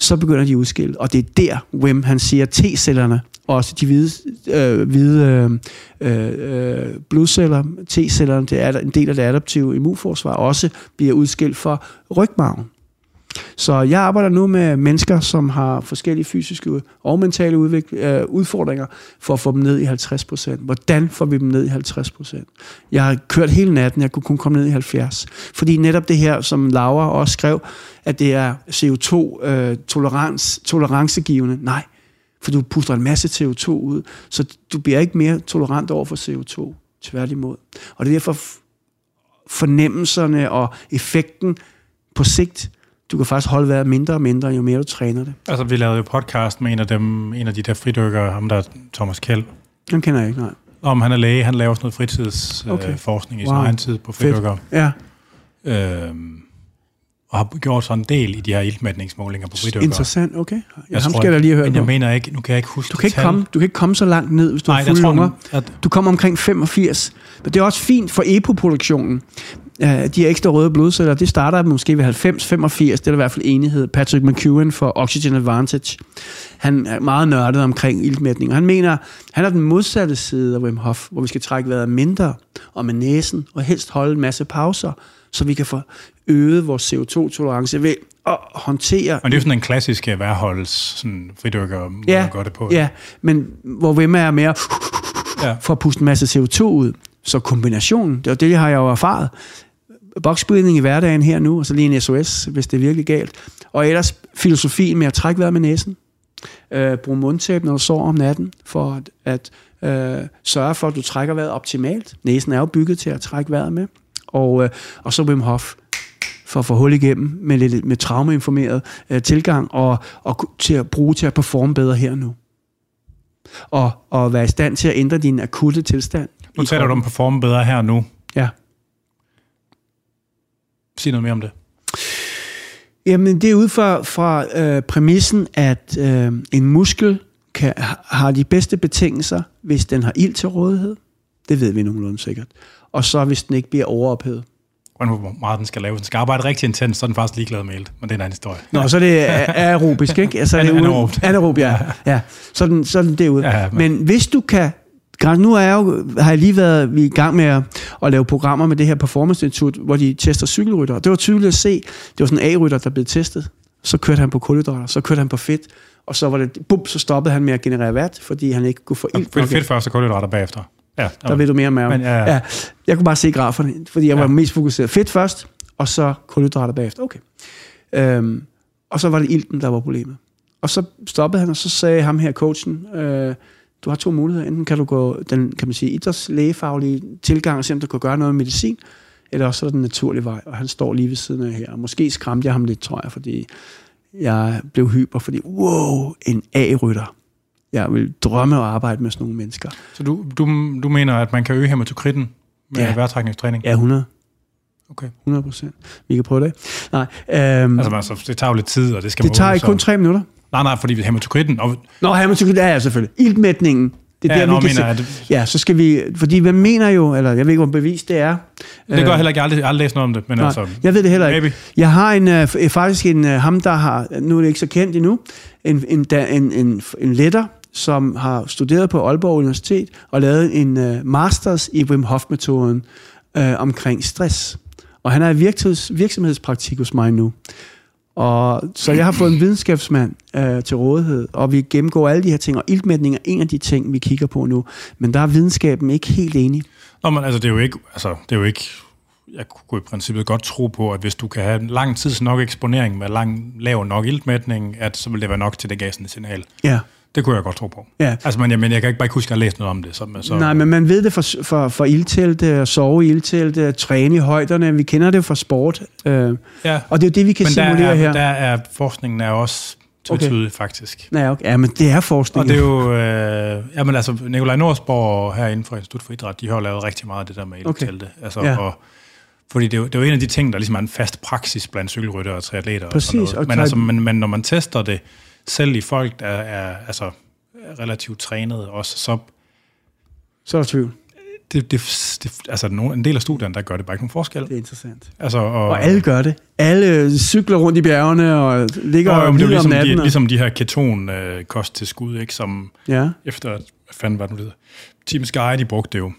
så begynder de at udskille. Og det er der, Wim han siger, T-cellerne, også de hvide, øh, hvide øh, øh, blodceller, T-cellerne, det er en del af det adaptive immunforsvar, også bliver udskilt for rygmarven. Så jeg arbejder nu med mennesker, som har forskellige fysiske og mentale udvik- øh, udfordringer, for at få dem ned i 50 procent. Hvordan får vi dem ned i 50 procent? Jeg har kørt hele natten, jeg kunne kun komme ned i 70. Fordi netop det her, som Laura også skrev, at det er CO2-tolerancegivende. Øh, tolerancegivende. Nej, for du puster en masse CO2 ud, så du bliver ikke mere tolerant over for CO2. Tværtimod. Og det er derfor fornemmelserne og effekten på sigt du kan faktisk holde vejret mindre og mindre, jo mere du træner det. Altså, vi lavede jo podcast med en af dem, en af de der fridykkere, ham der er Thomas Kjeld. Den kender jeg ikke, nej. Om han er læge, han laver sådan noget fritidsforskning okay. øh, i sin wow. egen tid på fridykker. Ja. Øhm, og har gjort sådan en del i de her iltmætningsmålinger på fridykker. Interessant, okay. Ja, jeg ham skal jeg lige høre Men jeg mener ikke, nu kan jeg ikke huske du kan ikke, komme, du kan ikke komme så langt ned, hvis du Nej, har fulde lunger. At... Du kommer omkring 85. Men det er også fint for EPO-produktionen de ekstra røde blodceller, det starter måske ved 90-85, det er der i hvert fald enighed. Patrick McEwen for Oxygen Advantage, han er meget nørdet omkring iltmætning, og han mener, han er den modsatte side af Wim Hof, hvor vi skal trække vejret mindre og med næsen, og helst holde en masse pauser, så vi kan få øget vores CO2-tolerance ved at håndtere... Men det er jo sådan en klassisk værholds sådan fridykker, ja, gør det på. Ja, men hvor Wim er mere ja. for at puste en masse CO2 ud. Så kombinationen, det er det, har jeg jo erfaret boksbrydning i hverdagen her nu, og så lige en SOS, hvis det er virkelig galt. Og ellers filosofien med at trække vejret med næsen. Øh, brug mundtæp, når du sover om natten, for at, at øh, sørge for, at du trækker vejret optimalt. Næsen er jo bygget til at trække vejret med. Og, øh, og så Wim Hof for at få hul igennem med lidt med traumeinformeret øh, tilgang og, og til at bruge til at performe bedre her nu. Og, og være i stand til at ændre din akutte tilstand. Nu taler du om performe bedre her nu. Ja. Sig noget mere om det. Jamen, det er ud fra, fra øh, præmissen, at øh, en muskel kan, har de bedste betingelser, hvis den har ild til rådighed. Det ved vi nogenlunde sikkert. Og så hvis den ikke bliver overophedet. Hvor meget den skal lave. Den skal arbejde rigtig intens, så er den faktisk ligeglad med ilt. Men det er en anden historie. Nå, så er det aerobisk, ikke? Altså, er det anaerob. Anaerob, ja. ja. Så, den, så er den derude. Ja, men. men hvis du kan nu er jeg jo, har jeg lige været er i gang med at, at lave programmer med det her Performance Institut, hvor de tester cykelrytter. Det var tydeligt at se, det var sådan en A-rytter, der blev testet. Så kørte han på kulhydrater, så kørte han på fedt, og så var det, bum, så stoppede han med at generere vand, fordi han ikke kunne få ild. Fedt først, og kulhydrater bagefter. Ja, der ved du mere om Men, ja, ja. ja, jeg kunne bare se graferne, fordi jeg var ja. mest fokuseret. Fedt først, og så kulhydrater bagefter. Okay. Øhm, og så var det ilten, der var problemet. Og så stoppede han, og så sagde ham her, coachen, øh, du har to muligheder. Enten kan du gå den, kan man sige, idrætslægefaglige tilgang og se, om du kan gøre noget medicin, eller også er den naturlige vej, og han står lige ved siden af her. Og måske skræmte jeg ham lidt, tror jeg, fordi jeg blev hyper, fordi wow, en A-rytter. Jeg vil drømme at arbejde med sådan nogle mennesker. Så du, du, du mener, at man kan øge hematokritten med ja. vejrtrækningstræning? Ja, 100. Okay. 100 procent. Vi kan prøve det. Nej, øhm, altså, altså, det tager jo lidt tid, og det skal Det tager ikke kun tre minutter. Nej, nej, fordi hematokritten... Og... Nå, hematokritten er ja, selvfølgelig. Iltmætningen. Det er ja, der, nå, vi kan mener, se, at... Ja, så skal vi... Fordi man mener jo, eller jeg ved ikke, hvor bevis det er. Det gør jeg heller ikke. Jeg har aldrig, aldrig læst noget om det. Men nej, altså, jeg ved det heller ikke. Maybe. Jeg har en, uh, faktisk en, uh, ham, der har... Nu er det ikke så kendt endnu. En, en, en, en, en letter, som har studeret på Aalborg Universitet og lavet en uh, masters i Wim Hof-metoden uh, omkring stress. Og han er i virksomheds, virksomhedspraktik hos mig nu. Og, så jeg har fået en videnskabsmand øh, til rådighed, og vi gennemgår alle de her ting, og iltmætning er en af de ting, vi kigger på nu. Men der er videnskaben ikke helt enig. Nå, men altså, det er jo ikke, altså, det er jo ikke jeg kunne i princippet godt tro på, at hvis du kan have lang tids nok eksponering med lang, lav nok iltmætning, at så vil det være nok til det et signal. Ja. Det kunne jeg godt tro på. Ja. Altså, men jeg, men jeg kan ikke bare ikke huske, at jeg har læst noget om det. Så, så, Nej, men man ved det for, for, for ildtelte, at sove i ildtelte, at træne i højderne. Vi kender det fra sport. Øh, ja. og det er jo det, vi kan men simulere er, her. der er forskningen er også tvetydig, okay. faktisk. Ja, okay. ja, men det er forskning. Og det er jo... Øh, jamen altså, Nikolaj Norsborg her inden for Institut for Idræt, de har jo lavet rigtig meget af det der med ildtelte. Okay. Altså, ja. og, fordi det er, jo, det er jo en af de ting, der ligesom er en fast praksis blandt cykelryttere og triatleter. Præcis. Og sådan noget. Men, altså, men, men når man tester det, selv i folk, der er altså, relativt trænet også, så... Så er der tvivl. Det, det, det, altså nogle, en del af studierne, der gør det bare ikke nogen forskel. Det er interessant. Altså, og, og alle gør det. Alle cykler rundt i bjergene og ligger og, og det er ligesom om natten. De, ligesom de her keton-kost til skud, ikke, som ja. efter, hvad fanden var det nu det Team Sky, de brugte det jo.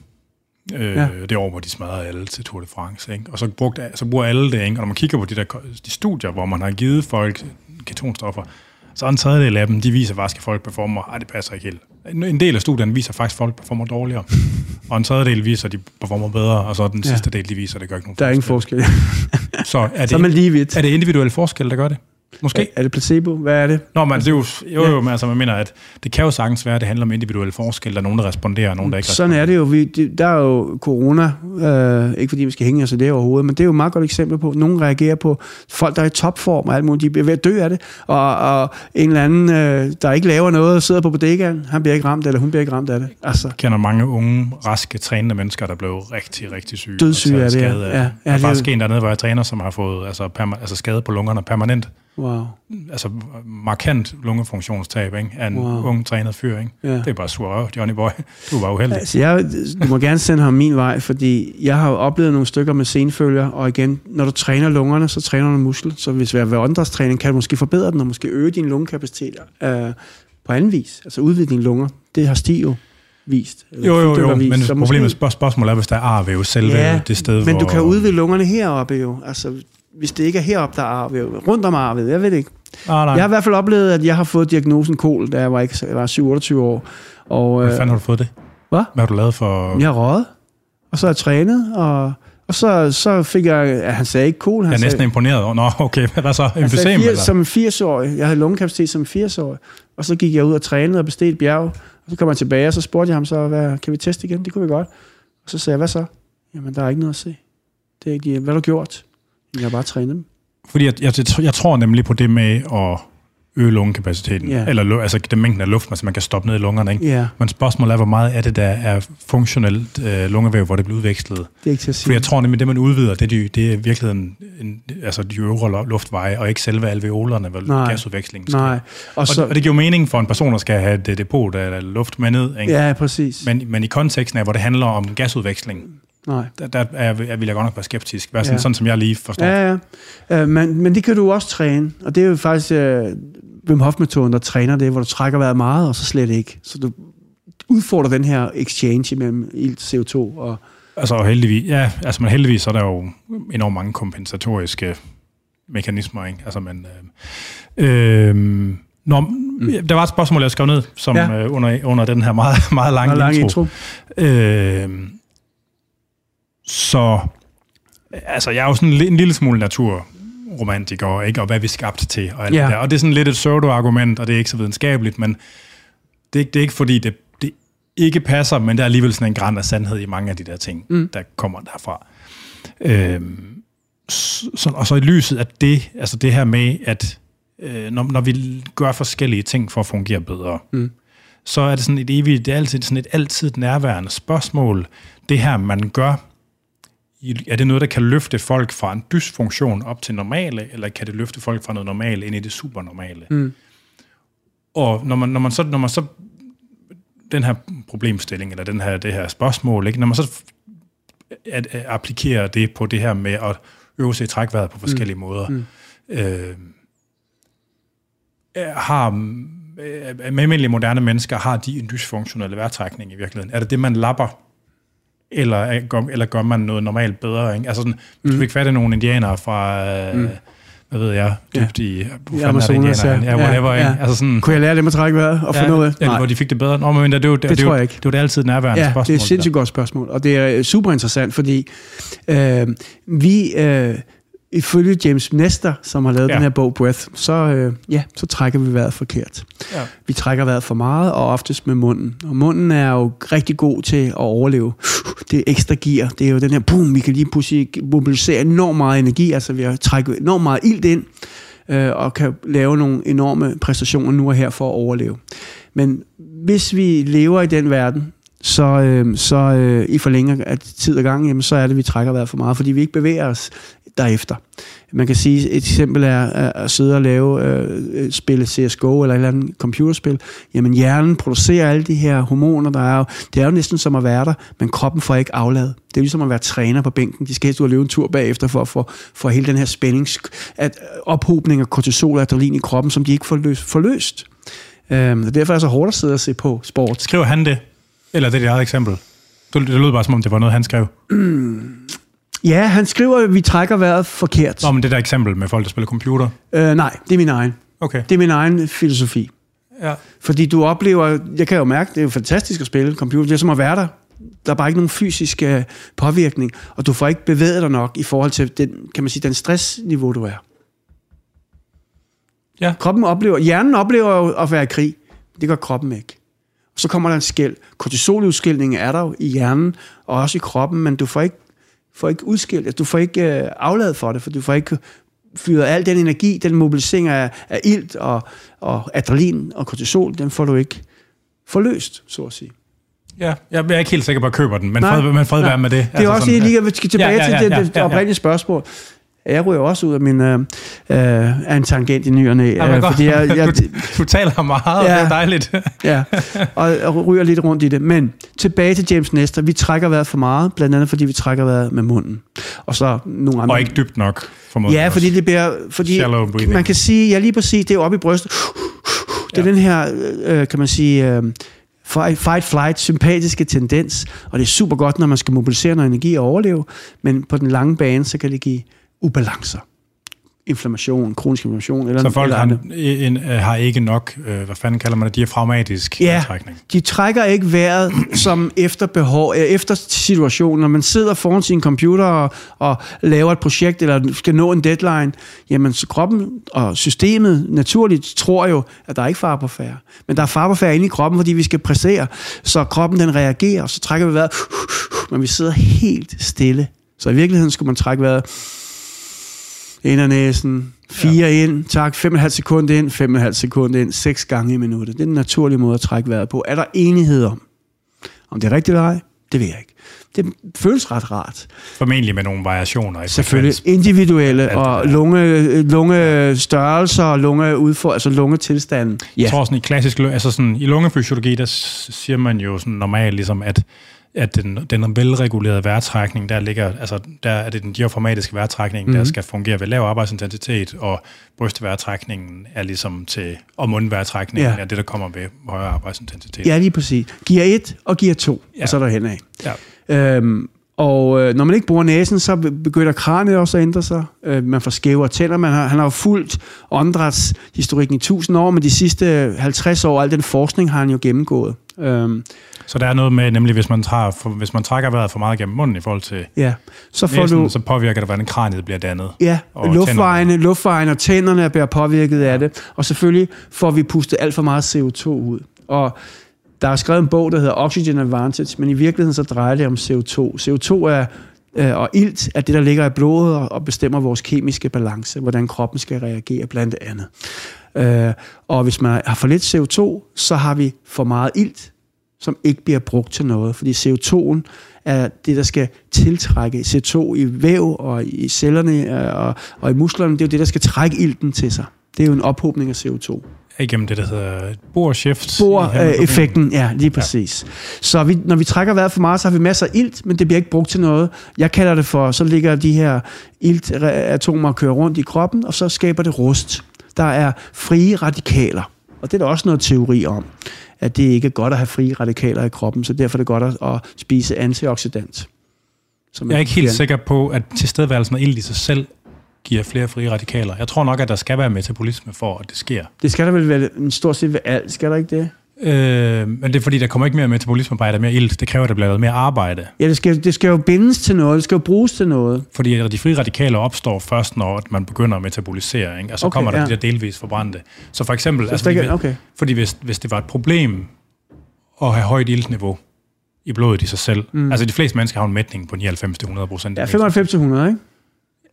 Øh, ja. Det år, hvor de smadrede alle til Tour de France. Ikke? Og så, brugte, så bruger alle det. Ikke? Og når man kigger på de, der, de studier, hvor man har givet folk ketonstoffer, så en tredjedel af dem, de viser faktisk, at folk performer, ej, det passer ikke helt. En del af studierne viser faktisk, at folk performer dårligere. [laughs] og en tredjedel viser, at de performer bedre, og så den ja. sidste del, de viser, at det gør ikke nogen Der er ingen forskel. [laughs] så er det, så er man lige vidt. Er det individuelle forskel, der gør det? Måske. Er det placebo? Hvad er det? Nå, men det er jo, jo, jo, men altså, man mener, at det kan jo sagtens være, at det handler om individuelle forskel. Der er nogen, der responderer, og nogen, der ikke Sådan responderer. er det jo. Vi, det, der er jo corona, øh, ikke fordi vi skal hænge os i det overhovedet, men det er jo et meget godt eksempel på, at nogen reagerer på folk, der er i topform og alt muligt. De bliver ved at dø af det, og, og en eller anden, øh, der ikke laver noget, sidder på bodegaen, han bliver ikke ramt, eller hun bliver ikke ramt af det. Altså. Jeg kender mange unge, raske, trænende mennesker, der blev rigtig, rigtig syge. Dødssyge af det, ja. ja. ja. Der er faktisk en dernede, hvor jeg træner, som har fået altså, perma- altså skade på lungerne permanent. Wow. Altså markant lungefunktionstab ikke? af en Wow. ung trænet fyr. Ikke? Ja. Det er bare sur røv, Johnny Boy. Du var uheldig. Altså, jeg, du må gerne sende ham min vej, fordi jeg har jo oplevet nogle stykker med senfølger, og igen, når du træner lungerne, så træner du muskel. Så hvis ved åndedrætstræning kan du måske forbedre den, og måske øge din lungekapacitet øh, på anden vis. Altså udvide dine lunger. Det har Stig jo vist. Jo, jo, jo, vist. men Så problemet måske- spørg- spørgsmålet er, hvis der er arvæv selve Ja, det sted, men hvor... du kan udvide lungerne heroppe jo. Altså, hvis det ikke er heroppe, der er arvæv. Rundt om arvet, jeg ved det ikke. Ah, nej. Jeg har i hvert fald oplevet, at jeg har fået diagnosen kol, da jeg var, ikke, jeg var 7-28 år. Og, Hvad øh, fanden har du fået det? Hvad? Hvad har du lavet for... Jeg har røget, og så har jeg trænet, og, og så, så fik jeg, ja, han sagde ikke kol, han Jeg er sagde, næsten imponeret. over- Nå, okay, [laughs] hvad så? han Emphysem, sagde fire, som en 80-årig, jeg havde lungekapacitet som 80-årig, og så gik jeg ud og trænede og bestilte bjerg, og så kom jeg tilbage, og så spurgte jeg ham så, hvad, kan vi teste igen? Det kunne vi godt. Og så sagde jeg, hvad så? Jamen, der er ikke noget at se. Det er ikke, hvad har du gjort? Jeg har bare trænet dem. Fordi jeg, jeg, jeg tror nemlig på det med at øge lungekapaciteten. Ja. Eller altså den mængden af luft, man, man kan stoppe ned i lungerne. Ikke? Ja, Men spørgsmålet er, hvor meget af det, der er funktionelt øh, lungevæv, hvor det bliver udvekslet. det er ikke til at sige. Fordi jeg tror nemlig, det man udvider, det er, de, det er virkelig en, en, altså de øvre luftveje, og ikke selve alveolerne, hvor Nej. gasudvekslingen sker. Nej, og Og, så, og det giver mening for en person, der skal have det depot af luft med ned. Ikke? ja, præcis. Men, men i konteksten af, hvor det handler om gasudveksling, Nej. der, der er, jeg, vil jeg godt nok være skeptisk. Være sådan, Ja. sådan som jeg lige forstår. Ja, ja. Øh, men, men det kan du også træne, og det er jo faktisk øh, Wim Hof-metoden, der træner det, hvor du trækker vejret meget, og så slet ikke. Så du udfordrer den her exchange mellem ilt, CO2 og... Altså heldigvis, ja, altså men heldigvis så er der jo enormt mange kompensatoriske mekanismer, ikke? Altså men øh, øh, Nå, mm. der var et spørgsmål, jeg skrev ned, som Ja. øh, under, under den her meget, meget lange Og lang intro. Øh, så altså, jeg er jo sådan en, li- en lille smule naturromantiker, ikke? og hvad vi er skabt til, og alt ja. det der. Og det er sådan lidt et pseudo-argument, og det er ikke så videnskabeligt, men det, er ikke- det er ikke fordi, det, det ikke passer, men der er alligevel sådan en græn af sandhed i mange af de der ting, Mm. der kommer derfra. Øh, så, og så i lyset af det, altså det her med, at øh, når, når vi gør forskellige ting for at fungere bedre, Mm. så er det sådan et evigt, det er altid sådan et altid nærværende spørgsmål. Det her, man gør, er det noget, der kan løfte folk fra en dysfunktion op til normale, eller kan det løfte folk fra noget normale ind i det supernormale? Mm. Og når man, når man så, når man så den her problemstilling, eller den her, det her spørgsmål, ikke? når man så at, at applikere det på det her med at øve sig i trækvejret på forskellige mm. måder, Mm. øh, har øh, med almindelige moderne mennesker, har de en dysfunktionel vejrtrækning i virkeligheden? Er det det, man lapper? Eller, er- gør, eller gør man noget normalt bedre? Ikke? Altså sådan, hvis mm. du fik fat i nogle indianere fra, øh, Mm. hvad ved jeg, dybt ja. i, hvor fanden er det, Amazonas, ja. ja, whatever, Ja, ja, ja. Altså sådan, Kunne jeg lære dem at trække vejret og ja, finde ud af? eller hvor de fik det bedre. Nå, men det, er jo, det, det, tror det, jeg ikke. Det er jo det altid nærværende Ja, spørgsmål. det er et sindssygt godt spørgsmål, og det er øh, super interessant, fordi øh, vi, øh, ifølge James Nestor, som har lavet Ja. den her bog Breath, så, øh, ja, så trækker vi vejret forkert. Ja. Vi trækker vejret for meget, og oftest med munden. Og munden er jo rigtig god til at overleve. Det er ekstra gear. Det er jo den her, boom, vi kan lige pludselig mobilisere enormt meget energi, altså vi har trækket enormt meget ilt ind, øh, og kan lave nogle enorme præstationer nu og her for at overleve. Men hvis vi lever i den verden, så, øh, så øh, i forlænger af tid og gang, jamen, så er det, at vi trækker vejret for meget, fordi vi ikke bevæger os derefter. Man kan sige, et eksempel er at sidde og lave, øh, spille CSGO eller et eller andet computerspil. Jamen hjernen producerer alle de her hormoner, der er jo, det er jo næsten som at være der, men kroppen får ikke afladet. Det er ligesom at være træner på bænken. De skal helst ud og løbe en tur bagefter for at få for hele den her spænding, at ophobning af kortisol og adrenalin i kroppen, som de ikke får løst. Får løst. Øhm, og derfor er det så hårdt at sidde og se på sport. Skriver han det? Eller det er dit eget eksempel? Det, det lød bare som om, det var noget, han skrev. [clears throat] Ja, han skriver, at vi trækker vejret forkert. Nå, men det der eksempel med folk, der spiller computer. Øh, nej, det er min egen. Okay. Det er min egen filosofi. Ja. Fordi du oplever, jeg kan jo mærke, det er jo fantastisk at spille computer, det er som at være der. Der er bare ikke nogen fysisk øh, påvirkning, og du får ikke bevæget dig nok i forhold til den, kan man sige, den stressniveau, du er. Ja. Kroppen oplever, hjernen oplever jo at være i krig. Det gør kroppen ikke. Så kommer der en skæld. Kortisoludskilning er der jo i hjernen, og også i kroppen, men du får ikke, får ikke udskilt, altså, du får ikke øh, afladet for det, for du får ikke fyret al den energi, den mobilisering af, af ilt og, og adrenalin og kortisol, den får du ikke forløst, så at sige. Ja, jeg er ikke helt sikker på, at jeg køber den, men Nej, fred, men fred nej. være med det. Altså Det er også sådan, lige, at vi skal tilbage Ja, ja, ja, til det, det oprindelige spørgsmål. Jeg ryger også ud af min øh, øh, en tangent i ny og næ, Ja, men øh, fordi jeg, jeg, [laughs] du, du taler meget, ja. Ja. det er dejligt. [laughs] ja, og, og ryger lidt rundt i det. Men tilbage til James Nestor. Vi trækker vejret for meget, blandt andet fordi vi trækker vejret med munden. Og så nogle andre. Og ikke dybt nok, formodentlig. Ja, også. fordi det bliver... Fordi man kan sige, ja lige præcis, det er oppe i brystet. Det er Ja. den her, øh, kan man sige, øh, fight, fight, flight, sympatiske tendens. Og det er super godt, når man skal mobilisere noget energi og overleve. Men på den lange bane, så kan det give ubalancer. Inflammation, kronisk inflammation. Eller, Så folk eller har, en, øh, har ikke nok, øh, hvad fanden kalder man det, diafragmatisk Ja. trækning. De trækker ikke vejret [clears throat] som efter behov, øh, efter situationen. Når man sidder foran sin computer og, og laver et projekt, eller skal nå en deadline, jamen så kroppen og systemet naturligt tror jo, at der er ikke far på færre. Men der er far på færre inde i kroppen, fordi vi skal præstere. Så kroppen den reagerer, og så trækker vi vejret, [sniffs] men vi sidder helt stille. Så i virkeligheden skulle man trække vejret ind ad næsen, fire ja. ind, tak, 5,5 sekunder ind, 5,5 sekunder ind, seks gange i minuttet. Det er den naturlige måde at trække vejret på. Er der enighed om? Om det er rigtigt eller ej? Det ved jeg ikke. Det føles ret rart. Formentlig med nogle variationer i Selvfølgelig frekvens. individuelle Alt og lunge, lunge størrelser og lunge udfor, altså lungetilstanden. Jeg tror sådan i klassisk, altså sådan i lungefysiologi, der siger man jo sådan normalt ligesom, at at den, den velregulerede vejrtrækning, der ligger, altså der er det den diafragmatiske vejrtrækning, mm. der skal fungere ved lav arbejdsintensitet, og brystvejrtrækningen er ligesom til, og mundvejrtrækningen Ja. er det, der kommer ved højere arbejdsintensitet. Ja, lige præcis. Gear 1 og gear 2, ja. Og så er der henad. Ja. Øhm, og øh, når man ikke bruger næsen, så be- begynder kraniet også at ændre sig. Øh, man får skævere tænder. Man har, han har jo fulgt åndedrætshistorikken i 1000 år, men de sidste 50 år, al den forskning har han jo gennemgået. Øhm, Så der er noget med, nemlig hvis man, tager, for, hvis man trækker vejret for meget gennem munden i forhold til ja, så får næsen, du... så påvirker det, hvordan kraniet bliver dannet. Ja, og luftvejene, luftvejene og tænderne bliver påvirket af det. Og selvfølgelig får vi pustet alt for meget CO2 ud. Og der er skrevet en bog, der hedder Oxygen Advantage, men i virkeligheden så drejer det om CO2. CO2 er, øh, og ilt er det, der ligger i blodet og, og bestemmer vores kemiske balance, hvordan kroppen skal reagere blandt andet. Øh, og hvis man har for lidt CO2, så har vi for meget ilt, som ikke bliver brugt til noget. Fordi CO2'en er det, der skal tiltrække CO2 i væv og i cellerne øh, og, og i musklerne. Det er jo det, der skal trække ilten til sig. Det er jo en ophobning af CO2. Igennem det, der hedder Bohr-shift. i Bohr-effekten, hemoglobin. ja, lige præcis. Ja. Så vi, når vi trækker vejret for meget, så har vi masser af ilt, men det bliver ikke brugt til noget. Jeg kalder det for, så ligger de her iltatomer og kører rundt i kroppen, og så skaber det rust. Der er frie radikaler, og det er der også noget teori om, at det ikke er godt at have frie radikaler i kroppen, så derfor er det godt at, at spise antioxidant. Som Jeg er ikke helt fjern- sikker på, at tilstedeværelsen af ild i sig selv giver flere frie radikaler. Jeg tror nok, at der skal være metabolisme for, at det sker. Det skal der vel være en stort set ved alt, skal der ikke det? Øh, men det er fordi, der kommer ikke mere metabolisme bare, der er mere ilt. Det kræver, at der bliver lavet mere arbejde. Ja, det skal, det skal jo bindes til noget, det skal jo bruges til noget. Fordi de frie radikaler opstår først, når man begynder at metabolisere, ikke? og så Okay, kommer der ja. de der delvis forbrændte. Så for eksempel, Så altså, stikker- fordi, okay. fordi hvis, hvis det var et problem at have højt iltniveau i blodet i sig selv, mm. altså de fleste mennesker har en mætning på 99-100 procent. Ja, 95 til 100, ikke?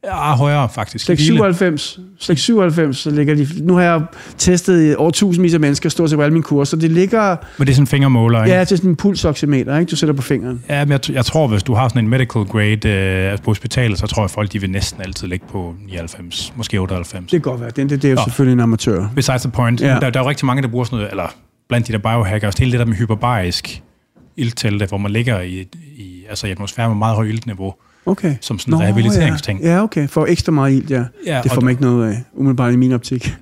Ja, højere faktisk. Slægt Lille. 97, slægt 97, så ligger de... Nu har jeg testet over tusindvis af mennesker, stort set på alle mine kurser. Det ligger Men det er sådan en fingermåler, ikke? ja, til sådan en pulsoximeter, ikke? Du sætter på fingeren. Ja, men jeg, jeg tror, hvis du har sådan en medical grade øh, på hospitalet, så tror jeg, folk de vil næsten altid ligge på 99, måske 98. Det kan godt være. Det, det, det er jo Nå. selvfølgelig en amatør. Besides the point, Ja. der, der er jo rigtig mange, der bruger sådan noget, eller blandt de der biohackers, hele det der med hyperbarisk ilttelte, hvor man ligger i, i, altså i atmosfæren med meget højt iltniveau, Okay. som sådan en rehabiliteringsting. Ja. ja, okay. For ekstra meget ild, ja. Ja, det får man ikke noget af, umiddelbart i min optik.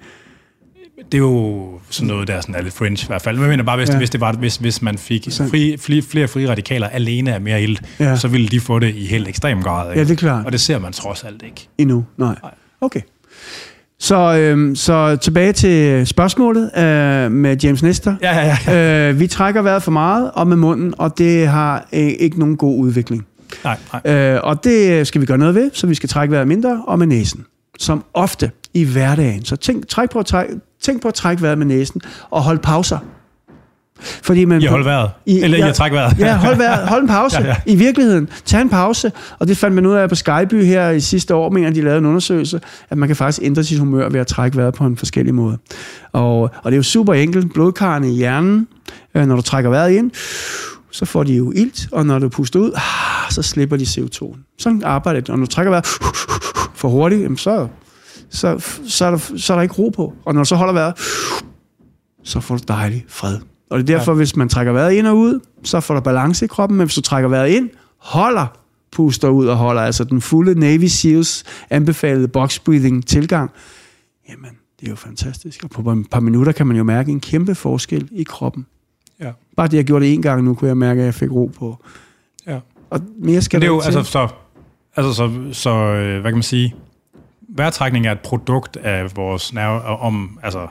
Det er jo sådan noget, der er, sådan er lidt fringe i hvert fald. Men jeg mener bare, hvis, Ja. hvis, det var, hvis, hvis man fik fri, fri, flere frie radikaler alene af mere ilt, Ja. ja. så ville de få det i helt ekstrem grad. Ikke? Ja, det er klart. Og det ser man trods alt ikke. Endnu? Nej. Nej. Okay. Så, øhm, så tilbage til spørgsmålet øh, med James Nestor. Ja, ja, ja. Øh, vi trækker vejret for meget og med munden, og det har øh, ikke nogen god udvikling. Nej, nej. Øh, og det skal vi gøre noget ved, så vi skal trække vejret mindre og med næsen. Som ofte i hverdagen. Så tænk, træk på at træk, tænk på at trække vejret med næsen og hold pauser. Fordi man, I at holde vejret. I- Eller ja. i at trække vejret. Ja, hold, vejret, hold en pause. [laughs] Ja, ja. I virkeligheden. Tag en pause. Og det fandt man ud af på Skyby her i sidste år, mener de lavede en undersøgelse, at man kan faktisk ændre sit humør ved at trække vejret på en forskellig måde. Og, og det er jo super enkelt. Blodkarrene i hjernen, øh, når du trækker vejret ind, så får de jo ilt, og når du puster ud, ah, så slipper de CO2. Sådan arbejder det. Og når du trækker vejret [laughs] for hurtigt, så, så, så, er der, så er der ikke ro på. Og når du så holder vejret, så får du dejlig fred. Og det er derfor, ja. hvis man trækker vejret ind og ud, så får du balance i kroppen, men hvis du trækker vejret ind, holder, puster ud og holder, altså den fulde Navy SEALs anbefalede box breathing tilgang, jamen, det er jo fantastisk. Og på et par minutter kan man jo mærke en kæmpe forskel i kroppen. Ja. Bare det, jeg gjorde det en gang nu, kunne jeg mærke, at jeg fik ro på. ja. Og mere skal det er jo, ikke til. altså, så, altså, så, så øh, hvad kan man sige, vejrtrækning er et produkt af vores nerve, om, altså,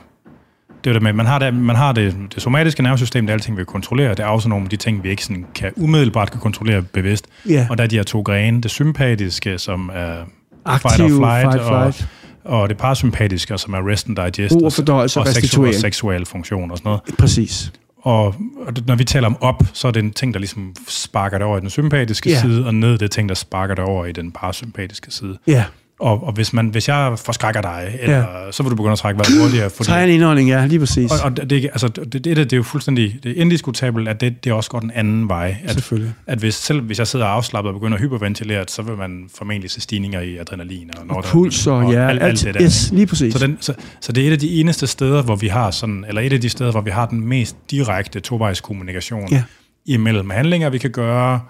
det er jo det med, man har det, man har det, det somatiske nervesystem, det er alting, vi kan kontrollere, det er også nogle af de ting, vi ikke sådan kan umiddelbart kan kontrollere bevidst. Ja. Og der er de her to grene, det sympatiske, som er Aktiv fight or flight, fight, flight. Og, og det parasympatiske, som er rest and digest, Brug og fordøjelse og og, seksuel, og seksuel funktion og sådan noget. Præcis. Og, og når vi taler om op, så er det en ting, der ligesom sparker det over i den sympatiske yeah. side, og ned det er ting, der sparker det over i den parasympatiske side. Ja. Og, og hvis, man, hvis jeg forskrækker dig, eller, ja. så vil du begynde at trække vejret hurtigere. Fordi, Træn indånding, ja, lige præcis. og, og det, altså, det, det, det, det er jo fuldstændig det er indiskutabelt, at det, det også går den anden vej. At, Selvfølgelig. at hvis, selv hvis jeg sidder afslappet og begynder at hyperventilere, så vil man formentlig se stigninger i adrenalin. Og, Og puls og, ja, alt, alt det der. Yes, lige præcis. Så, den, så, så det er et af de eneste steder, hvor vi har sådan, eller et af de steder, hvor vi har den mest direkte tovejskommunikation Ja. imellem handlinger, vi kan gøre,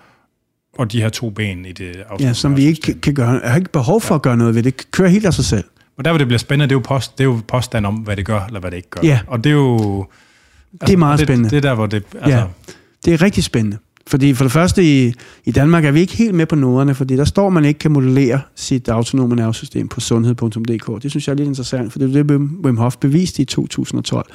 og de her to ben i det Ja, som vi ikke kan- gøre. Jeg har ikke behov for at gøre noget ved det. Kører helt af sig selv. Og der, hvor det bliver spændende, det er jo, post, det er jo påstand om, hvad det gør, eller hvad det ikke gør. Ja. Og det er jo... Altså, Det er meget det, spændende. Det er der, hvor det... Altså, Ja. Det er rigtig spændende. Fordi for det første i, i Danmark er vi ikke helt med på noderne, fordi der står, at man ikke kan modellere sit autonome nervesystem på sundhed.dk. Det synes jeg er lidt interessant, for det er det, Wim Hof beviste i 2012.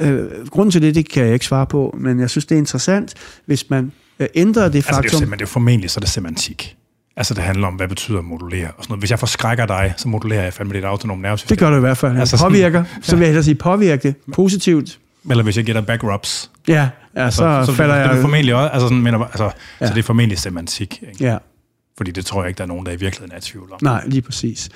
Øh, grunden til det, det kan jeg ikke svare på, men jeg synes, det er interessant, hvis man ændrer det altså er faktum... simpelthen, det er jo formentlig, så er det semantik. Altså, det handler om, hvad betyder modulere og sådan noget. Hvis jeg forskrækker dig, så modulerer jeg fandme dit autonome nervesystem. det gør det i hvert fald. Altså Altså sådan- påvirker, så vil jeg hellere sige påvirke det positivt. Eller hvis jeg giver dig back rubs, Ja, ja så, så, så falder det, det er jeg... formentlig også, altså, sådan, mener, altså, Ja. så det er formentlig semantik. Ikke? Ja, Fordi det tror jeg ikke, der er nogen, der i virkeligheden er i tvivl om. Nej, lige præcis.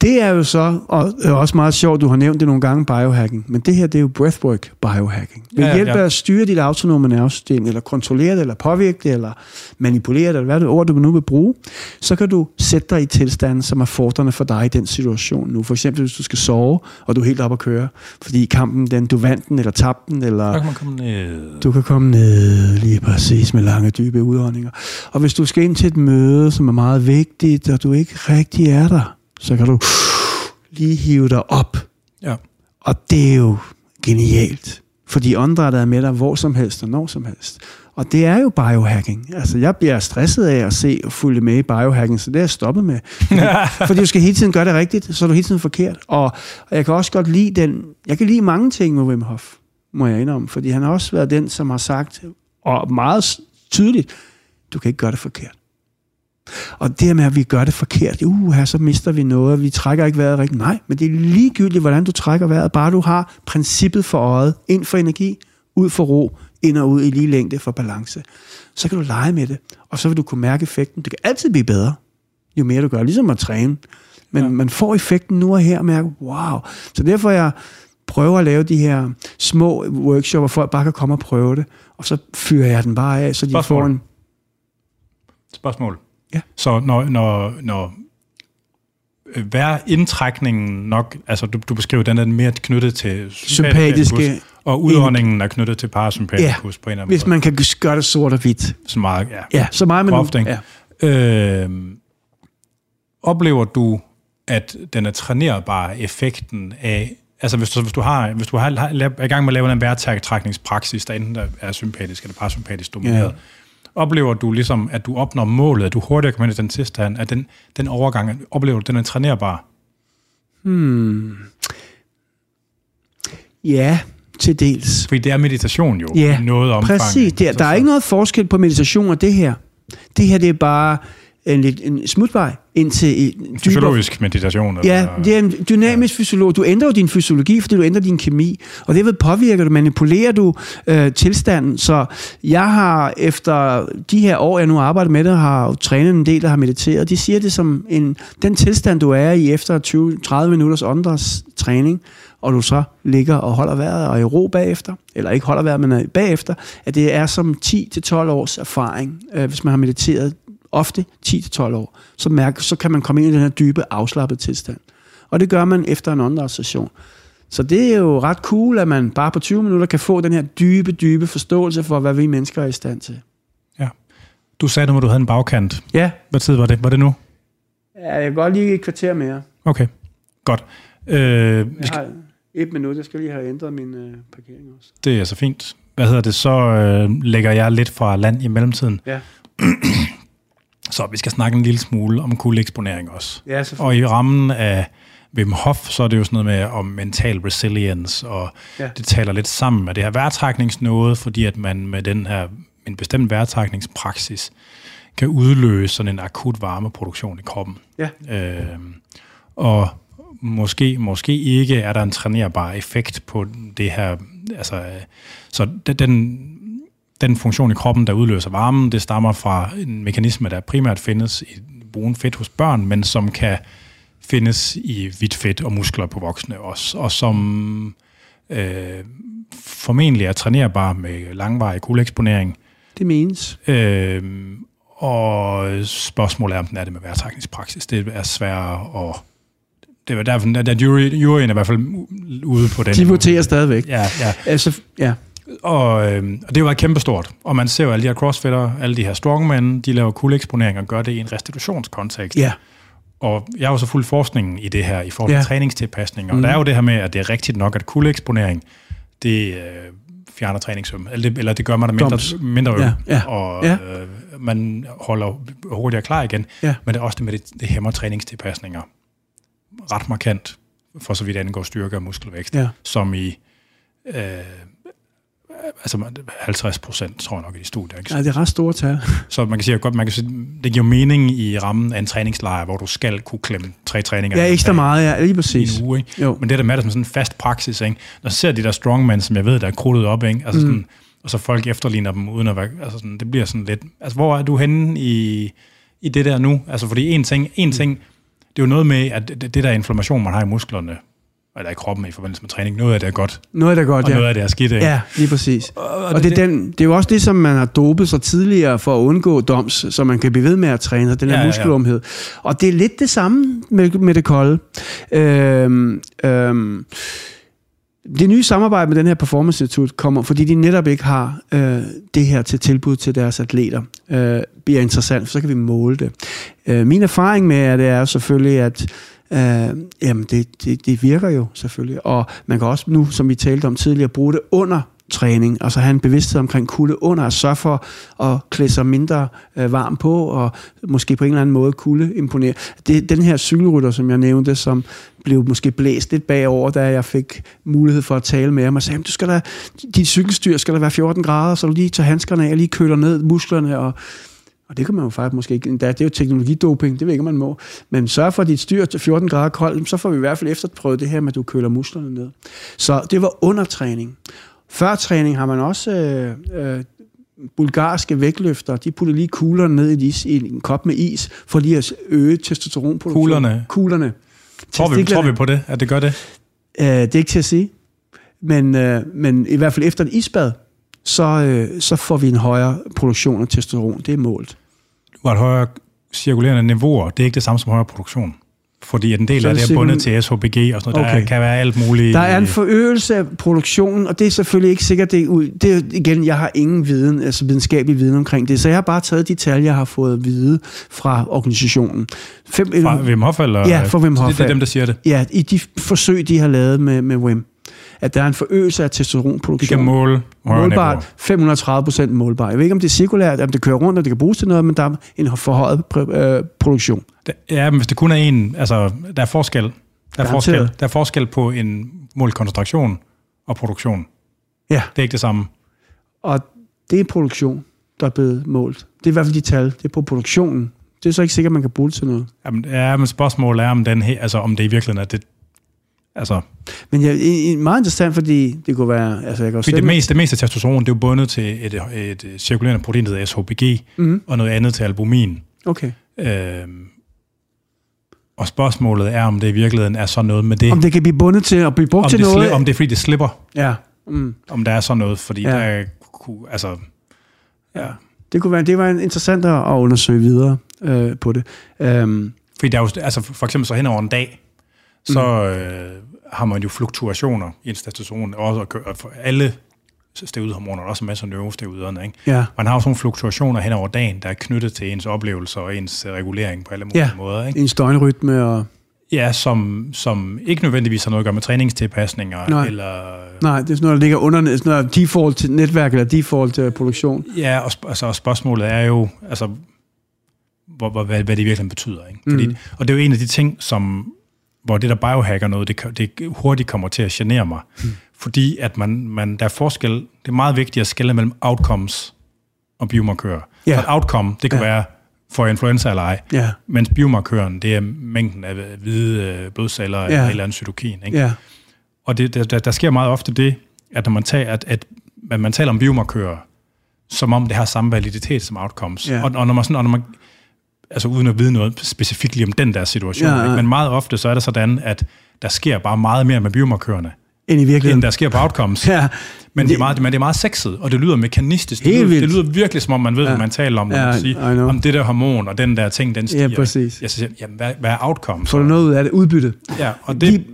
Det er jo så, og er også meget sjovt, du har nævnt det nogle gange, biohacking, men det her, det er jo breathwork biohacking. Ved Ja, hjælp ja. af at styre dit autonome nervesystem, eller kontrollere det, eller påvirke det, eller manipulere det, eller hvad det ord, du nu vil bruge, så kan du sætte dig i tilstanden, som er fordrende for dig i den situation nu. For eksempel, hvis du skal sove, og du er helt op at køre, fordi kampen, den, du vandt den, eller tabte den, eller... Så kan man komme ned. Du kan komme ned lige præcis med lange, dybe udåndinger. Og hvis du skal ind til et møde, som er meget vigtigt, og du ikke rigtig er der, så kan du lige hive dig op. Ja. Og det er jo genialt. Fordi åndedrættet er med dig hvor som helst og når som helst. Og det er jo biohacking. Altså, jeg bliver stresset af at se og følge med i biohacking, så det er jeg stoppet med. Fordi, [laughs] fordi du skal hele tiden gøre det rigtigt, så er du hele tiden forkert. Og, og jeg kan også godt lide den... Jeg kan lide mange ting med Wim Hof, må jeg indrømme. Fordi han har også været den, som har sagt, og meget tydeligt, du kan ikke gøre det forkert. Og det med, at vi gør det forkert, uh, her, så mister vi noget, vi trækker ikke vejret rigtigt. Nej, men det er ligegyldigt, hvordan du trækker vejret, bare du har princippet for øjet, ind for energi, ud for ro, ind og ud i lige længde for balance. Så kan du lege med det, og så vil du kunne mærke effekten. Det kan altid blive bedre, jo mere du gør, ligesom at træne. Men ja. man får effekten nu og her og mærker, wow. Så derfor jeg prøver at lave de her små workshops, hvor folk bare kan komme og prøve det, og så fyrer jeg den bare af, så de Spørgsmål. får en... Spørgsmål. Ja. Så når, når, når øh, hver indtrækningen nok, altså du, du beskriver, den er mere knyttet til Sympatiske og udåndingen er knyttet til parasympatikus Ja, på en eller anden hvis måde. man kan gøre det sort og hvidt. Så meget, ja. Ja, så meget Groft, ikke? Ja. Øh, oplever du, at den er trænerbar effekten af, altså hvis du, hvis du, har, hvis du har, har, er i gang med at lave en vejrtrækningspraksis, der enten er sympatisk eller parasympatisk domineret, Ja. Oplever du ligesom, at du opnår målet, at du hurtigere kommer ind i den tilstand, at den, den overgang, oplever du, den er trænerbar? Ja, til dels. Fordi det er meditation jo, Ja, noget omfang. Præcis. Der, der er ikke noget forskel på meditation og det her. Det her, det er bare en, lidt- en smutvej ind til en dybere Fysiologisk meditation. Ja, eller- det er en dynamisk fysiolog. Du ændrer jo din fysiologi, fordi du ændrer din kemi, og det vil påvirke du, manipulerer du øh, tilstanden. Så jeg har efter de her år, jeg nu arbejder med det, har jo trænet en del, der har mediteret. De siger det som en, den tilstand, du er i efter 20-30 minutters åndedræts træning, og du så ligger og holder vejret og er i ro bagefter, eller ikke holder vejret, men er bagefter, at det er som 10-12 års erfaring, øh, hvis man har mediteret ofte 10-12 år, så, mærker, så kan man komme ind i den her dybe, afslappede tilstand. Og det gør man efter en åndedrætssession. Så det er jo ret cool, at man bare på 20 minutter kan få den her dybe, dybe forståelse for, hvad vi mennesker er i stand til. ja. Du sagde nu, at du havde en bagkant. Ja, Hvad tid var det? Var det nu? ja jeg kan godt lige et kvarter mere. Okay, godt. Øh, vi Jeg skal, har et minut, jeg skal lige have ændret min øh, parkering også. det er så fint. Hvad hedder det? Så øh, lægger jeg lidt fra land i mellemtiden. Ja, [clears throat] Så vi skal snakke en lille smule om kuldeeksponering også. ja. Og i rammen af Wim Hof, så er det jo sådan noget med om mental resilience, og Ja. det taler lidt sammen med det her vejrtrækningsnåde, fordi at man med den her en bestemt vejrtrækningspraksis kan udløse sådan en akut varmeproduktion i kroppen. Ja. Øh, og måske, måske ikke er der en trænerbar effekt på det her. Altså, øh, så den- den, funktion i kroppen, der udløser varmen, det stammer fra en mekanisme, der primært findes i brun fedt hos børn, men som kan findes i hvidt fedt og muskler på voksne også, og som øh, formentlig er trænerbar med langvarig kuldeeksponering. Det menes. Øh, og spørgsmålet er, om den er det med vejrtrækningspraksis. Det er sværere at... Det er derfor, at jury, juryen er i hvert fald ude på den. De voterer stadigvæk. Ja, ja. Altså, ja. Og, øh, og det været kæmpestort. Og man ser jo alle de her crossfitter, alle de her strongmen, de laver kuldeeksponering og gør det i en restitutionskontekst. Ja, Og jeg har jo så fuldt forskningen i det her, i forhold til Ja. træningstilpasning. Og mm. der er jo det her med, at det er rigtigt nok, at kuldeeksponering, det øh, fjerner træningsøm. Eller det, eller det gør man der mindre, mindre øm. Ja, ja, Og ja. Øh, man holder hurtigere klar igen. Ja. Men det er også det med, det, det hæmmer træningstilpasninger. Ret markant, for så vidt angår styrke og muskelvækst. ja. Som i... Øh, altså 50 procent, tror jeg nok, i de studier. Ikke? Nej, det er ret store tal. [laughs] Så man kan sige, godt, man kan sige, det giver mening i rammen af en træningslejr, hvor du skal kunne klemme tre træninger Ja, ekstra meget, ja. Lige i præcis. en uge. Ikke? Jo. Men det der med, det som sådan en fast praksis, ikke? når ser de der strongmen, som jeg ved, der er krudtet op, ikke? Altså sådan, og så folk efterligner dem, uden at være, altså sådan, det bliver sådan lidt, altså hvor er du henne i, i det der nu? Altså fordi en ting, en ting, det er jo noget med, at det, det der inflammation, man har i musklerne, eller i kroppen i forbindelse med træning, noget af det er godt, Noget er da godt, og ja. noget af det er skidt. Ikke? Ja, lige præcis. Og, Og det, er den, det er jo også det, som man har dopet sig tidligere for at undgå doms, så man kan blive ved med at træne, den her Ja, ja, ja, ja. muskelumhed. Og det er lidt det samme med, med det kolde. Øhm, øhm, det nye samarbejde med den her Performance Institute kommer, fordi de netop ikke har øh, det her til tilbud til deres atleter, øh, bliver interessant, for så kan vi måle det. Øh, min erfaring med det er selvfølgelig, at øh, jamen det, det, det virker jo selvfølgelig, og man kan også nu, som vi talte om tidligere, bruge det under træning, altså have en bevidsthed omkring kulde under, og sørge for at klæde sig mindre øh, varm på, og måske på en eller anden måde kulde imponere. Det, den her cykelrytter, som jeg nævnte, som blev måske blæst lidt bagover, da jeg fik mulighed for at tale med ham, og sagde, du skal da, dit cykelstyr skal der være 14 grader, så du lige tager handskerne af og lige køler ned musklerne, og og det kan man jo faktisk måske ikke, det er jo teknologidoping, det ved ikke, man må. Men sørg for, at dit styr til 14 grader koldt, så får vi i hvert fald efterprøvet det her med, at du køler musklerne ned. Så det var undertræning. Før træning har man også øh, øh, bulgarske vægtløfter, de putter lige kuglerne ned i, is, i en kop med is, for lige at øge testosteronproduktionen. Kuglerne? Kuglerne. Tror vi, tror vi på det, at det gør det? Øh, det er ikke til at sige. Men, øh, men i hvert fald efter et isbad, så, øh, så får vi en højere produktion af testosteron. Det er målt. Du har et højere cirkulerende niveauer. Det er ikke det samme som højere produktion. Fordi en del af det er bundet til SHBG og sådan noget. Okay. Der kan være alt muligt. Der er en forøgelse af produktionen, og det er selvfølgelig ikke sikkert, det er ud. Det er, igen, jeg har ingen viden, altså videnskabelig viden omkring det, så jeg har bare taget de tal, jeg har fået at vide fra organisationen. Fem, Fra Wim Hof, eller? Ja, fra Wim Hof, Det, det er dem, der siger det. Ja, i de forsøg, de har lavet med, med WIM, at der er en forøgelse af testosteronproduktion. kan måle målbart, 530 procent målbart. Jeg ved ikke, om det er cirkulært, om det kører rundt, og det kan bruges til noget, men der er en forhøjet øh, produktion. Det- Ja, men hvis det kun er en, altså, der er forskel. Der er, Garanteret. forskel, der er forskel på en målt koncentration og produktion. Ja, Det er ikke det samme. og det er produktion, der er blevet målt. Det er i hvert fald de tal. Det er på produktionen. Det er så ikke sikkert, man kan bruge det til noget. Jamen, ja, men spørgsmålet er, om, den her, altså, om det i virkeligheden er det... Altså, Men i- meget interessant, fordi det kunne være... Altså, jeg kan fordi det meste, det meste af testosteron, det er jo bundet til et, et, cirkulerende protein, der hedder SHBG, Mhm. og noget andet til albumin. Okay. Øhm, og spørgsmålet er, om det i virkeligheden er sådan noget med det. Om det kan blive bundet til at blive brugt om, til det, noget... sli, om det er fordi, det slipper. Ja. Mm. Om der er sådan noget, fordi Ja. ja. der kunne, altså... Ja. Det kunne være, det var interessant at at undersøge videre øh, på det. Um, Fordi der er jo, altså for eksempel så hen over en dag, så øh, har man jo fluktuationer i ens testosteron, også køre- for alle steroidhormoner, og også masser af neurosteroiderne, ikke? ja. Man har jo sådan nogle fluktuationer hen over dagen, der er knyttet til ens oplevelser og ens øh, regulering på alle mulige Ja. måder, ikke? En støjnrytme og... Ja, som, som ikke nødvendigvis har noget at gøre med træningstilpasninger, Nej. eller... Nej, det er sådan noget, der ligger under sådan noget default til netværk eller default til produktion. Ja, og, sp- altså, og spørgsmålet er jo, altså, hvor, hvor, hvad, hvad det virkelig betyder. Ikke? Fordi, Mhm. mm. Og det er jo en af de ting, som, hvor det der biohacker noget, det, det hurtigt kommer til at genere mig. Mm. Fordi at man, man, der er forskel, det er meget vigtigt at skelne mellem outcomes og biomarkører. Ja. Så et outcome, det kan ja. være for influenza eller ej, Ja, mens biomarkøren, det er mængden af hvide øh, blodceller ja. eller et eller andet cytokin. Ikke? ja, Og det, der, der, sker meget ofte det, at når man, tager, at, at, at man taler om biomarkører, som om det har samme validitet som outcomes. Ja. Og, og, når man sådan, og når man, altså uden at vide noget specifikt lige om den der situation, Ja, ja, ja. ikke? men meget ofte så er det sådan, at der sker bare meget mere med biomarkørerne, end i virkeligheden. end der sker på outcomes. [laughs] Ja, Men det, er meget, men det er meget sexet, og det lyder mekanistisk. Det lyder, det lyder virkelig, som om man ved, Ja. hvad man taler om, når Ja, man siger, om det der hormon og den der ting, den stiger. præcis. Jeg siger, jamen, hvad, hvad er outcomes? får du noget ud af det udbytte. Ja, og det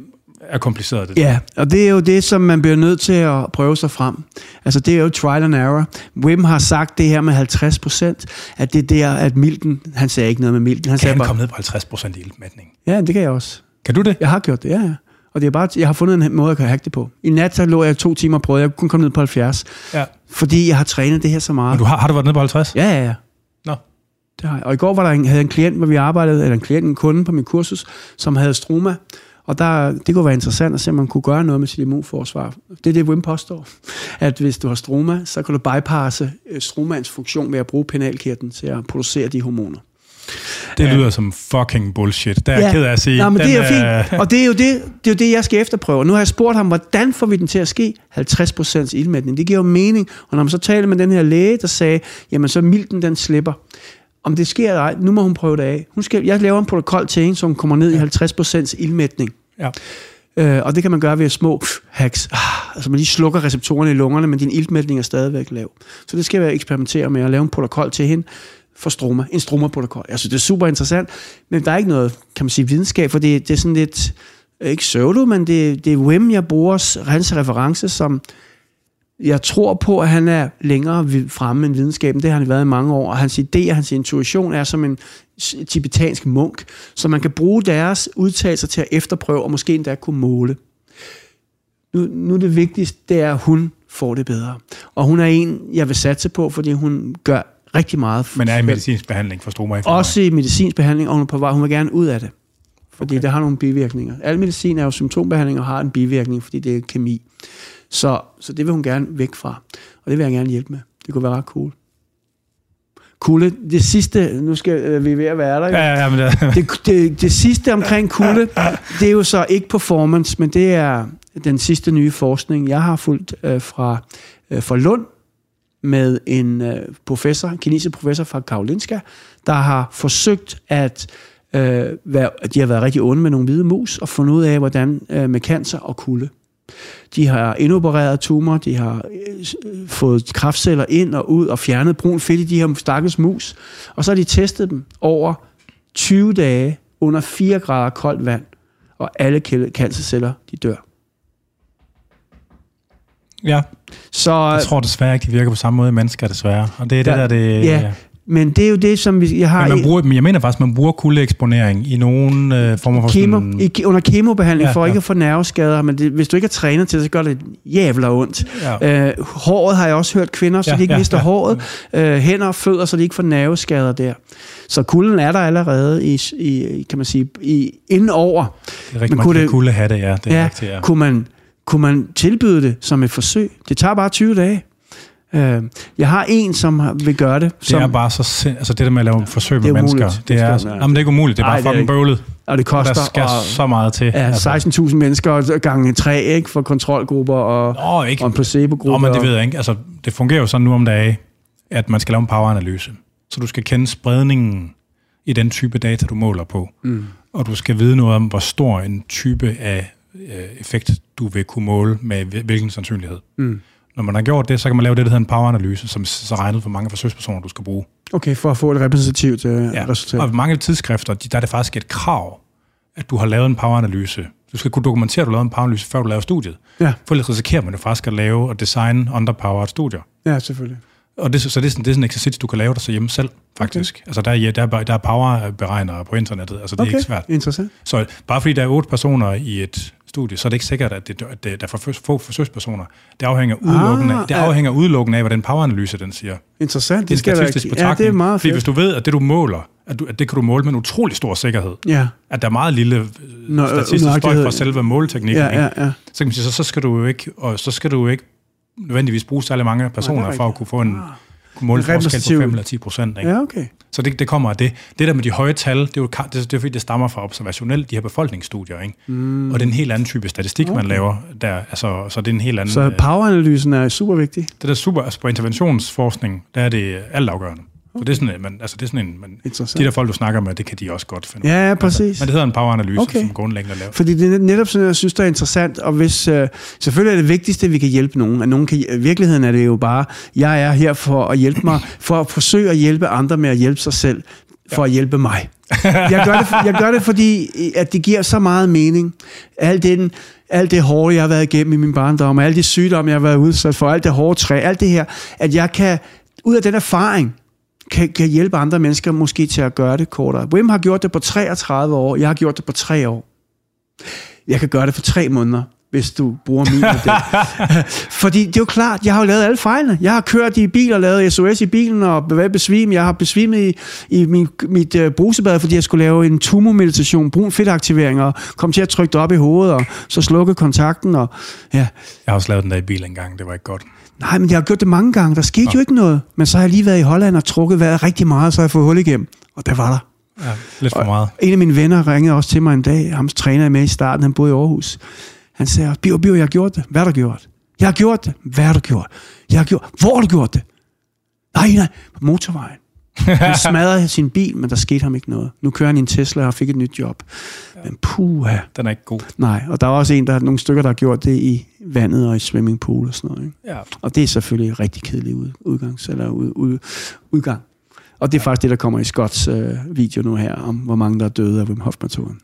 er kompliceret. Det. Ja, og det er jo det, som man bliver nødt til at prøve sig frem. Altså, det er jo trial and error. Wim har sagt det her med 50 procent, at det er der, at Milton, han sagde ikke noget med Milton, han Kan sagde han bare, komme ned på 50% i iltmætning? ja, det kan jeg også. Kan du det? Jeg har gjort det, ja, ja. Og det er bare, jeg har fundet en måde, jeg kan hacke det på. I nat så lå jeg to timer og prøvede, jeg kunne kun komme ned på 70, Ja. fordi jeg har trænet det her så meget. Og du har, har du været nede på 50? Ja, ja, ja. Nå. Det har jeg. Og i går var der en, havde jeg en klient, hvor vi arbejdede, eller en klient, en kunde på min kursus, som havde stroma. Og der, det kunne være interessant at se, om man kunne gøre noget med sit immunforsvar. Det er det, Wim påstår. At hvis du har stroma, så kan du bypasse øh, stromans funktion ved at bruge penalkirten til at producere de hormoner. Det lyder som fucking bullshit. Det er jeg ked af at sige. Nej, men det er Den jo fint. Og det er jo det, det, er jo det, jeg skal efterprøve. Nu har jeg spurgt ham, hvordan får vi den til at ske? 50% ildmætning. Det giver jo mening. Og når man så taler med den her læge, der sagde, jamen så milten den slipper. Om det sker eller ej, nu må hun prøve det af. Hun skal, jeg laver en protokol til hende, som kommer ned i 50% ildmætning. Ja. Øh, og det kan man gøre ved små hacks. Ah, altså man lige slukker receptorerne i lungerne, men din iltmætning er stadigvæk lav. Så det skal jeg eksperimentere med at lave en protokol til hende for stroma. En stroma-protokol. Jeg synes, det er super interessant, men der er ikke noget, kan man sige, videnskab, for det, det er sådan lidt, ikke pseudo, men det, det er Wim, jeg bruger hans reference, som jeg tror på, at han er længere fremme end videnskaben. Det har han været i mange år. Og hans idé og hans intuition er som en tibetansk munk, så man kan bruge deres udtalelser til at efterprøve og måske endda kunne måle. Nu, nu det vigtigste, det er, at hun får det bedre. Og hun er en, jeg vil satse på, fordi hun gør rigtig meget. Men er i medicinsk behandling, forstår mig. Også i medicinsk behandling, og hun er på vej. Hun vil gerne ud af det. Fordi okay. det har nogle bivirkninger. Al medicin er jo symptombehandling og har en bivirkning, fordi det er kemi. Så, så det vil hun gerne væk fra. Og det vil jeg gerne hjælpe med. Det kunne være ret cool. Kulde, det sidste, nu skal øh, vi ved at være der. Ja, ja, ja, men det... [laughs] det, det, det sidste omkring kulde, det er jo så ikke performance, men det er den sidste nye forskning, jeg har fulgt øh, fra, øh, fra Lund, med en øh, professor, en kinesisk professor fra Karolinska, der har forsøgt at øh, være, de har været rigtig onde med nogle hvide mus, og fundet ud af, hvordan øh, med cancer og kulde. De har indopereret tumor, de har øh, fået kraftceller ind og ud og fjernet brun fedt i de her stakkels mus. Og så har de testet dem over 20 dage under 4 grader koldt vand, og alle cancerceller, de dør. Ja, så, jeg tror desværre ikke, de virker på samme måde i mennesker, desværre. Og det er der, det, der det... Ja, men det er jo det, som vi, jeg har... Men man bruger, men jeg mener faktisk, man bruger kuldeeksponering i nogle øh, former for Kemo, sådan... i, Under kemobehandling, ja, for ja. ikke at få nerveskader, men det, hvis du ikke er trænet til det, så gør det jævla ondt. Ja. Øh, håret har jeg også hørt kvinder, så ja, de ikke ja, mister ja. håret. Øh, hænder og fødder, så de ikke får nerveskader der. Så kulden er der allerede i, i kan man sige, i, inden over. Det er rigtig, man, man kan kulde have det, ja. Det er ja, rigtigt, ja. Kunne man, kunne man tilbyde det som et forsøg? Det tager bare 20 dage. Øh, jeg har en, som vil gøre det. Som, det er bare så sind, altså det der med at lave forsøg med mennesker. Det, det er, jamen, det er ikke umuligt, det er bare Ej, fucking bøvlet. Og det koster... Der skal og, så meget til. Ja, 16.000 altså. mennesker gange tre, ikke? For kontrolgrupper og, Nå, ikke. og en placebo-gruppe. Nå, men det ved jeg ikke. Altså, det fungerer jo sådan nu om dagen, at man skal lave en poweranalyse. Så du skal kende spredningen i den type data, du måler på. Mm. Og du skal vide noget om, hvor stor en type af øh, effekt, du vil kunne måle med hvilken sandsynlighed. Mm. Når man har gjort det, så kan man lave det, der hedder en poweranalyse, som så regnet for mange forsøgspersoner, du skal bruge. Okay, for at få et repræsentativt øh, ja. resultat. Og mange tidsskrifter, der er det faktisk et krav, at du har lavet en poweranalyse. Du skal kunne dokumentere, at du har lavet en poweranalyse, før du laver studiet. Ja. For ellers risikerer man jo faktisk at lave og designe underpowered studier. Ja, selvfølgelig. Og det, så det er, sådan, det er sådan en eksercits, du kan lave dig så hjemme selv, faktisk. Okay. Altså, der er, der, er, der er powerberegnere på internettet, altså det okay. er ikke svært. interessant. Så bare fordi der er otte personer i et studie, så er det ikke sikkert, at det, at der er for få forsøgspersoner. Det afhænger udelukkende, ah, det afhænger ja. udelukkende af, hvad den poweranalyse den siger. Interessant. Det, det skal statistisk være, ja, det er meget fedt. Fordi hvis du ved, at det du måler, at, du, at det kan du måle med en utrolig stor sikkerhed, ja. at der er meget lille øh, Nå, statistisk støj fra selve måleteknikken, ja, ja, ja. så kan man sige, så, så skal du jo ikke, og så skal du jo ikke nødvendigvis bruge særlig mange personer for at kunne få en, ah kunne måle forskel på 5 eller 10 procent. Ja, okay. Så det, det kommer af det. Det der med de høje tal, det er jo det, det er, fordi, det stammer fra observationelt, de her befolkningsstudier. Ikke? Mm. Og det er en helt anden type statistik, okay. man laver der. Altså, så det er en helt anden... Så poweranalysen er super vigtig? Det der super, altså på interventionsforskning, der er det altafgørende. For det er sådan, man, altså det er sådan en, man, de der folk, du snakker med, det kan de også godt finde Ja, ja, præcis. Altså, men det hedder en poweranalyse, okay. som grundlæggende laver. Fordi det er netop sådan, jeg synes, det er interessant, og hvis, uh, selvfølgelig er det vigtigste, at vi kan hjælpe nogen, at nogen kan, i virkeligheden er det jo bare, jeg er her for at hjælpe mig, for at forsøge at hjælpe andre med at hjælpe sig selv, for ja. at hjælpe mig. [laughs] Jeg gør, det, jeg gør det, fordi at det giver så meget mening. Alt det, alt det hårde, jeg har været igennem i min barndom, alle de sygdomme, jeg har været udsat for, alt det hårde træ, alt det her, at jeg kan, ud af den erfaring, kan, kan hjælpe andre mennesker måske til at gøre det kortere. Wim har gjort det på 33 år, jeg har gjort det på 3 år. Jeg kan gøre det for 3 måneder, hvis du bruger min model. [laughs] Fordi det er jo klart, jeg har jo lavet alle fejlene. Jeg har kørt i bil og lavet SOS i bilen og været besvimet. Jeg har besvimet i, i min, mit uh, brusebad, fordi jeg skulle lave en tumormeditation, brun fedtaktivering og kom til at trykke det op i hovedet og så slukke kontakten. Og, ja. Jeg har også lavet den der i bil engang, det var ikke godt. Nej, men jeg har gjort det mange gange. Der skete ja. jo ikke noget. Men så har jeg lige været i Holland og trukket vejret rigtig meget, så har jeg fået hul igennem. Og der var der. Ja, lidt for meget. Og en af mine venner ringede også til mig en dag. Ham træner med i starten. Han boede i Aarhus. Han sagde, Bio, Bio, jeg har gjort det. Hvad har du gjort? Jeg har gjort det. Hvad har du gjort? Jeg har gjort. Hvor har du gjort det? Nej, nej, på motorvejen. [laughs] Han smadrede sin bil, men der skete ham ikke noget. Nu kører han i en Tesla og fik et nyt job. Ja. Men puha. Den er ikke god. Nej, og der er også en, der har nogle stykker, der har gjort det i vandet og i swimmingpool og sådan noget. Ikke? Ja. Og det er selvfølgelig rigtig kedelig ud, udgangs, eller ud, ud, udgang. Og det er faktisk det, der kommer i Scotts øh, video nu her, om hvor mange der er døde af Wim Hof-metoden.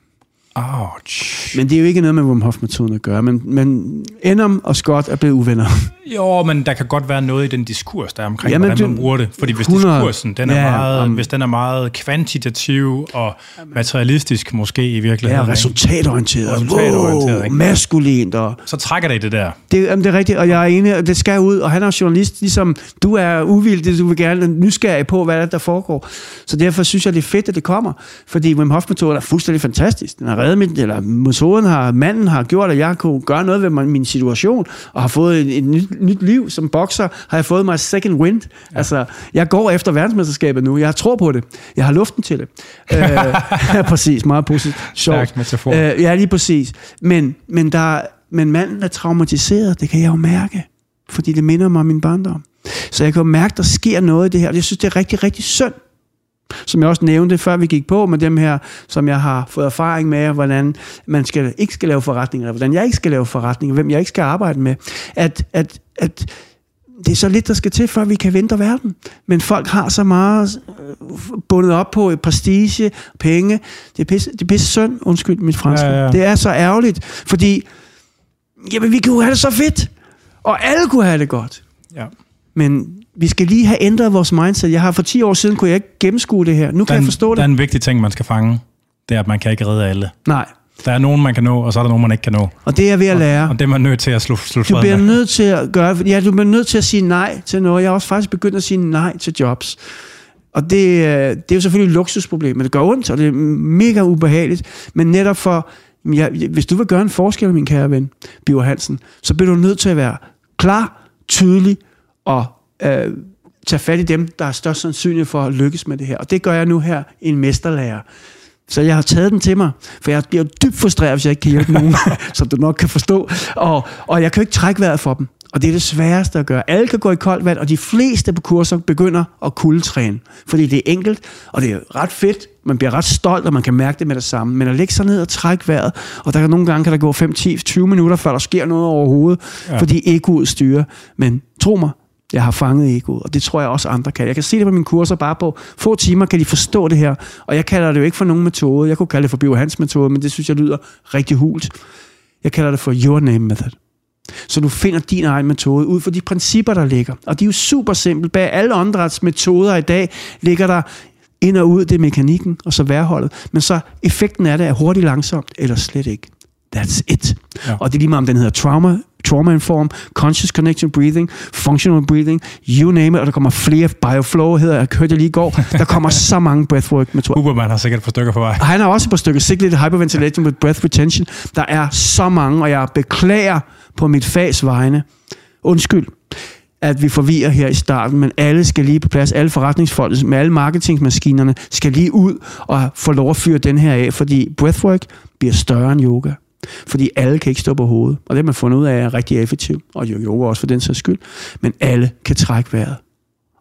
Ouch. Men det er jo ikke noget med Wim Hof-metoden at gøre. Men, men Enum og Scott er blevet uvenner. [laughs] Jo, men der kan godt være noget i den diskurs, der er omkring, Jamen, hvordan man bruger det. Fordi hvis 100 diskursen den er, Ja, meget, om- hvis den er meget kvantitativ og materialistisk måske i virkeligheden, Ja, resultatorienteret. Resultatorienteret, wow, ikke? maskulint. Og så trækker det i det der. det, jamen, det er rigtigt, og jeg er enig, og det skal ud. Og han er journalist, ligesom du er uvildig, du vil gerne nysgerrig på, hvad der, der foregår. Så derfor synes jeg, det er fedt, at det kommer. Fordi Wim Hof-metoden er fuldstændig fantastisk. Den har reddet mit, eller metoden har, manden har gjort, at jeg kunne gøre noget ved min situation, og har fået et, et nyt, nyt liv som bokser, har jeg fået mig second wind. Ja. Altså, jeg går efter verdensmesterskabet nu. Jeg tror på det. Jeg har luften til det. øh, [laughs] [laughs] præcis. Meget positivt. Sjovt. Metafor. Øh, ja, lige præcis. Men, men, der, men manden er traumatiseret, det kan jeg jo mærke. Fordi det minder mig om min barndom. Så jeg kan jo mærke, der sker noget i det her. og Jeg synes, det er rigtig, rigtig synd. Som jeg også nævnte, før vi gik på med dem her, som jeg har fået erfaring med, hvordan man skal, ikke skal lave forretninger, eller hvordan jeg ikke skal lave forretninger, hvem jeg ikke skal arbejde med. At, at, at det er så lidt, der skal til, før vi kan vente verden. Men folk har så meget øh, bundet op på prestige, penge. Det er pisse, det er pisse synd, undskyld mit franske. Ja, ja. Det er så ærgerligt, fordi jamen, vi kunne have det så fedt, og alle kunne have det godt. Ja. Men vi skal lige have ændret vores mindset. Jeg har for 10 år siden, kunne jeg ikke gennemskue det her. Nu kan er jeg forstå der er det. en vigtig ting, man skal fange. Det er, at man kan ikke redde alle. Nej, Der er nogen, man kan nå, og så er der nogen, man ikke kan nå. og det er jeg ved at lære. Og det er man nødt til at slå, slå Du bliver med. nødt til at gøre, ja, du bliver nødt til at sige nej til noget. Jeg har også faktisk begyndt at sige nej til jobs. Og det, øh, det er jo selvfølgelig et luksusproblem, men det gør ondt, og det er mega ubehageligt. Men netop for, ja, hvis du vil gøre en forskel, min kære ven, Biver Hansen, så bliver du nødt til at være klar, tydelig og øh, tage fat i dem, der er størst sandsynlighed for at lykkes med det her. Og det gør jeg nu her i en mesterlærer. Så jeg har taget den til mig, for jeg bliver dybt frustreret, hvis jeg ikke kan hjælpe nogen, [laughs] som du nok kan forstå. Og, og jeg kan jo ikke trække vejret for dem. Og det er det sværeste at gøre. Alle kan gå i koldt vand, og de fleste på kurser begynder at kuldetræne. Fordi det er enkelt, og det er ret fedt. Man bliver ret stolt, og man kan mærke det med det samme. Men at lægge sig ned og trække vejret, og der kan nogle gange kan der gå 5, 10, 20 minutter, før der sker noget overhovedet, ja. Fordi egoet styrer. Men tro mig, jeg har fanget egoet, og det tror jeg også andre kan. Jeg kan se det på mine kurser, bare på få timer kan de forstå det her. Og jeg kalder det jo ikke for nogen metode. Jeg kunne kalde det for Bio Hans metode, men det synes jeg lyder rigtig hult. Jeg kalder det for Your Name Method. Så du finder din egen metode ud fra de principper, der ligger. Og de er jo super simple. Bag alle åndedrætsmetoder i dag ligger der ind og ud, det er mekanikken, og så værholdet. Men så effekten af det er hurtigt langsomt, eller slet ikke. That's it. Ja. Og det er lige meget, om den hedder trauma, trauma inform, conscious connection breathing, functional breathing, you name it, og der kommer flere bioflow, hedder jeg, hørte jeg lige i går. Der kommer så mange breathwork metoder. Huberman har sikkert et par stykker på vej. Han har også et par stykker cyclic hyperventilation with breath retention. Der er så mange, og jeg beklager på mit fags vegne. Undskyld at vi forvirrer her i starten, men alle skal lige på plads. Alle forretningsfolk med alle marketingsmaskinerne skal lige ud og få lov at fyre den her af, fordi breathwork bliver større end yoga. Fordi alle kan ikke stå på hovedet. Og det har man fundet ud af er rigtig effektivt. Og jo, yoga også for den sags skyld. Men alle kan trække vejret.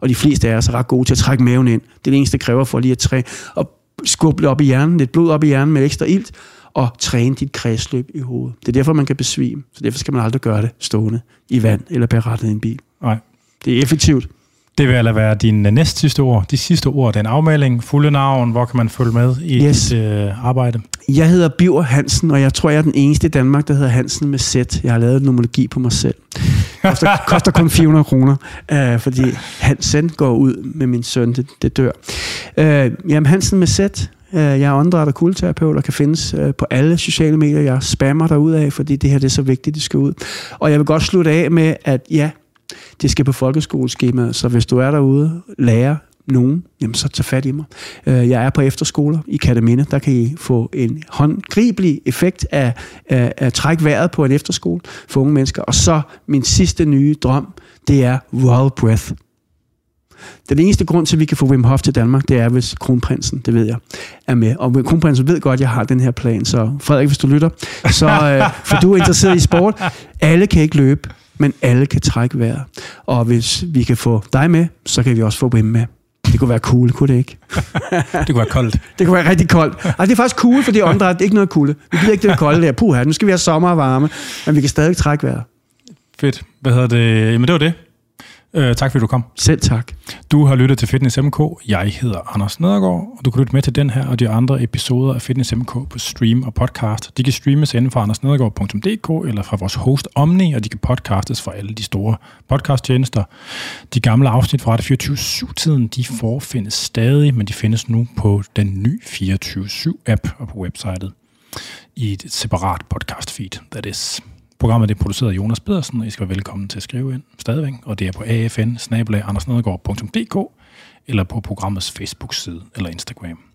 Og de fleste af os er ret gode til at trække maven ind. Det er det eneste, det kræver for lige at træne. Og skubbe lidt op i hjernen, lidt blod op i hjernen med ekstra ilt, og træne dit kredsløb i hovedet. Det er derfor, man kan besvime. Så derfor skal man aldrig gøre det stående i vand eller berettet i en bil. Nej. Det er effektivt. Det vil altså være din øh, næst sidste ord. De sidste ord, den afmelding, fulde navn, hvor kan man følge med i Yes. dit øh, arbejde? Jeg hedder Biver Hansen, og jeg tror, jeg er den eneste i Danmark, der hedder Hansen med Z. Jeg har lavet nomologi på mig selv. Koster, [laughs] koster kun 400 kroner, øh, fordi Hansen går ud med min søn, det, det dør. Øh, jamen Hansen med Z. Øh, jeg er åndedræt og kuldeterapeut og kan findes øh, på alle sociale medier. Jeg spammer derud af, fordi det her det er så vigtigt, det skal ud. Og jeg vil godt slutte af med, at ja, det skal på folkeskoleskemaet, så hvis du er derude, lærer nogen, jamen så tag fat i mig. Øh, jeg er på efterskoler i Kataminde, der kan I få en håndgribelig effekt af, af, af træk vejret på en efterskole for unge mennesker. Og så min sidste nye drøm, det er Wild Breath. Den eneste grund til, at vi kan få Wim Hof til Danmark, det er, hvis kronprinsen, det ved jeg, er med. Og kronprinsen ved godt, at jeg har den her plan. Så Frederik, hvis du lytter, så, øh, for du er interesseret i sport. Alle kan ikke løbe, men alle kan trække vejret. Og hvis vi kan få dig med, så kan vi også få Wim med. Det kunne være cool, kunne det ikke? [laughs] Det kunne være koldt. Det kunne være rigtig koldt. Og det er faktisk cool, åndedræt det er ikke noget kulde. Vi gider ikke det kolde der. Puh, nu skal vi have sommer og varme. Men vi kan stadig trække vejret. Fedt. Hvad hedder det? Jamen, det var det. Øh, tak fordi du kom. Selv tak. Du har lyttet til Fitness MK. Jeg hedder Anders Nedergaard, og du kan lytte med til den her og de andre episoder af Fitness MK på stream og podcast. De kan streames inden fra andersnedergaard.dk eller fra vores host Omni, og de kan podcastes fra alle de store podcasttjenester. De gamle afsnit fra Radio 24-7-tiden, de forfindes stadig, men de findes nu på den nye 24-7-app og på websitet i et separat podcast feed, that is. Programmet er produceret af Jonas Pedersen, og I skal være velkommen til at skrive ind stadigvæk, og det er på afn eller på programmets Facebook-side eller Instagram.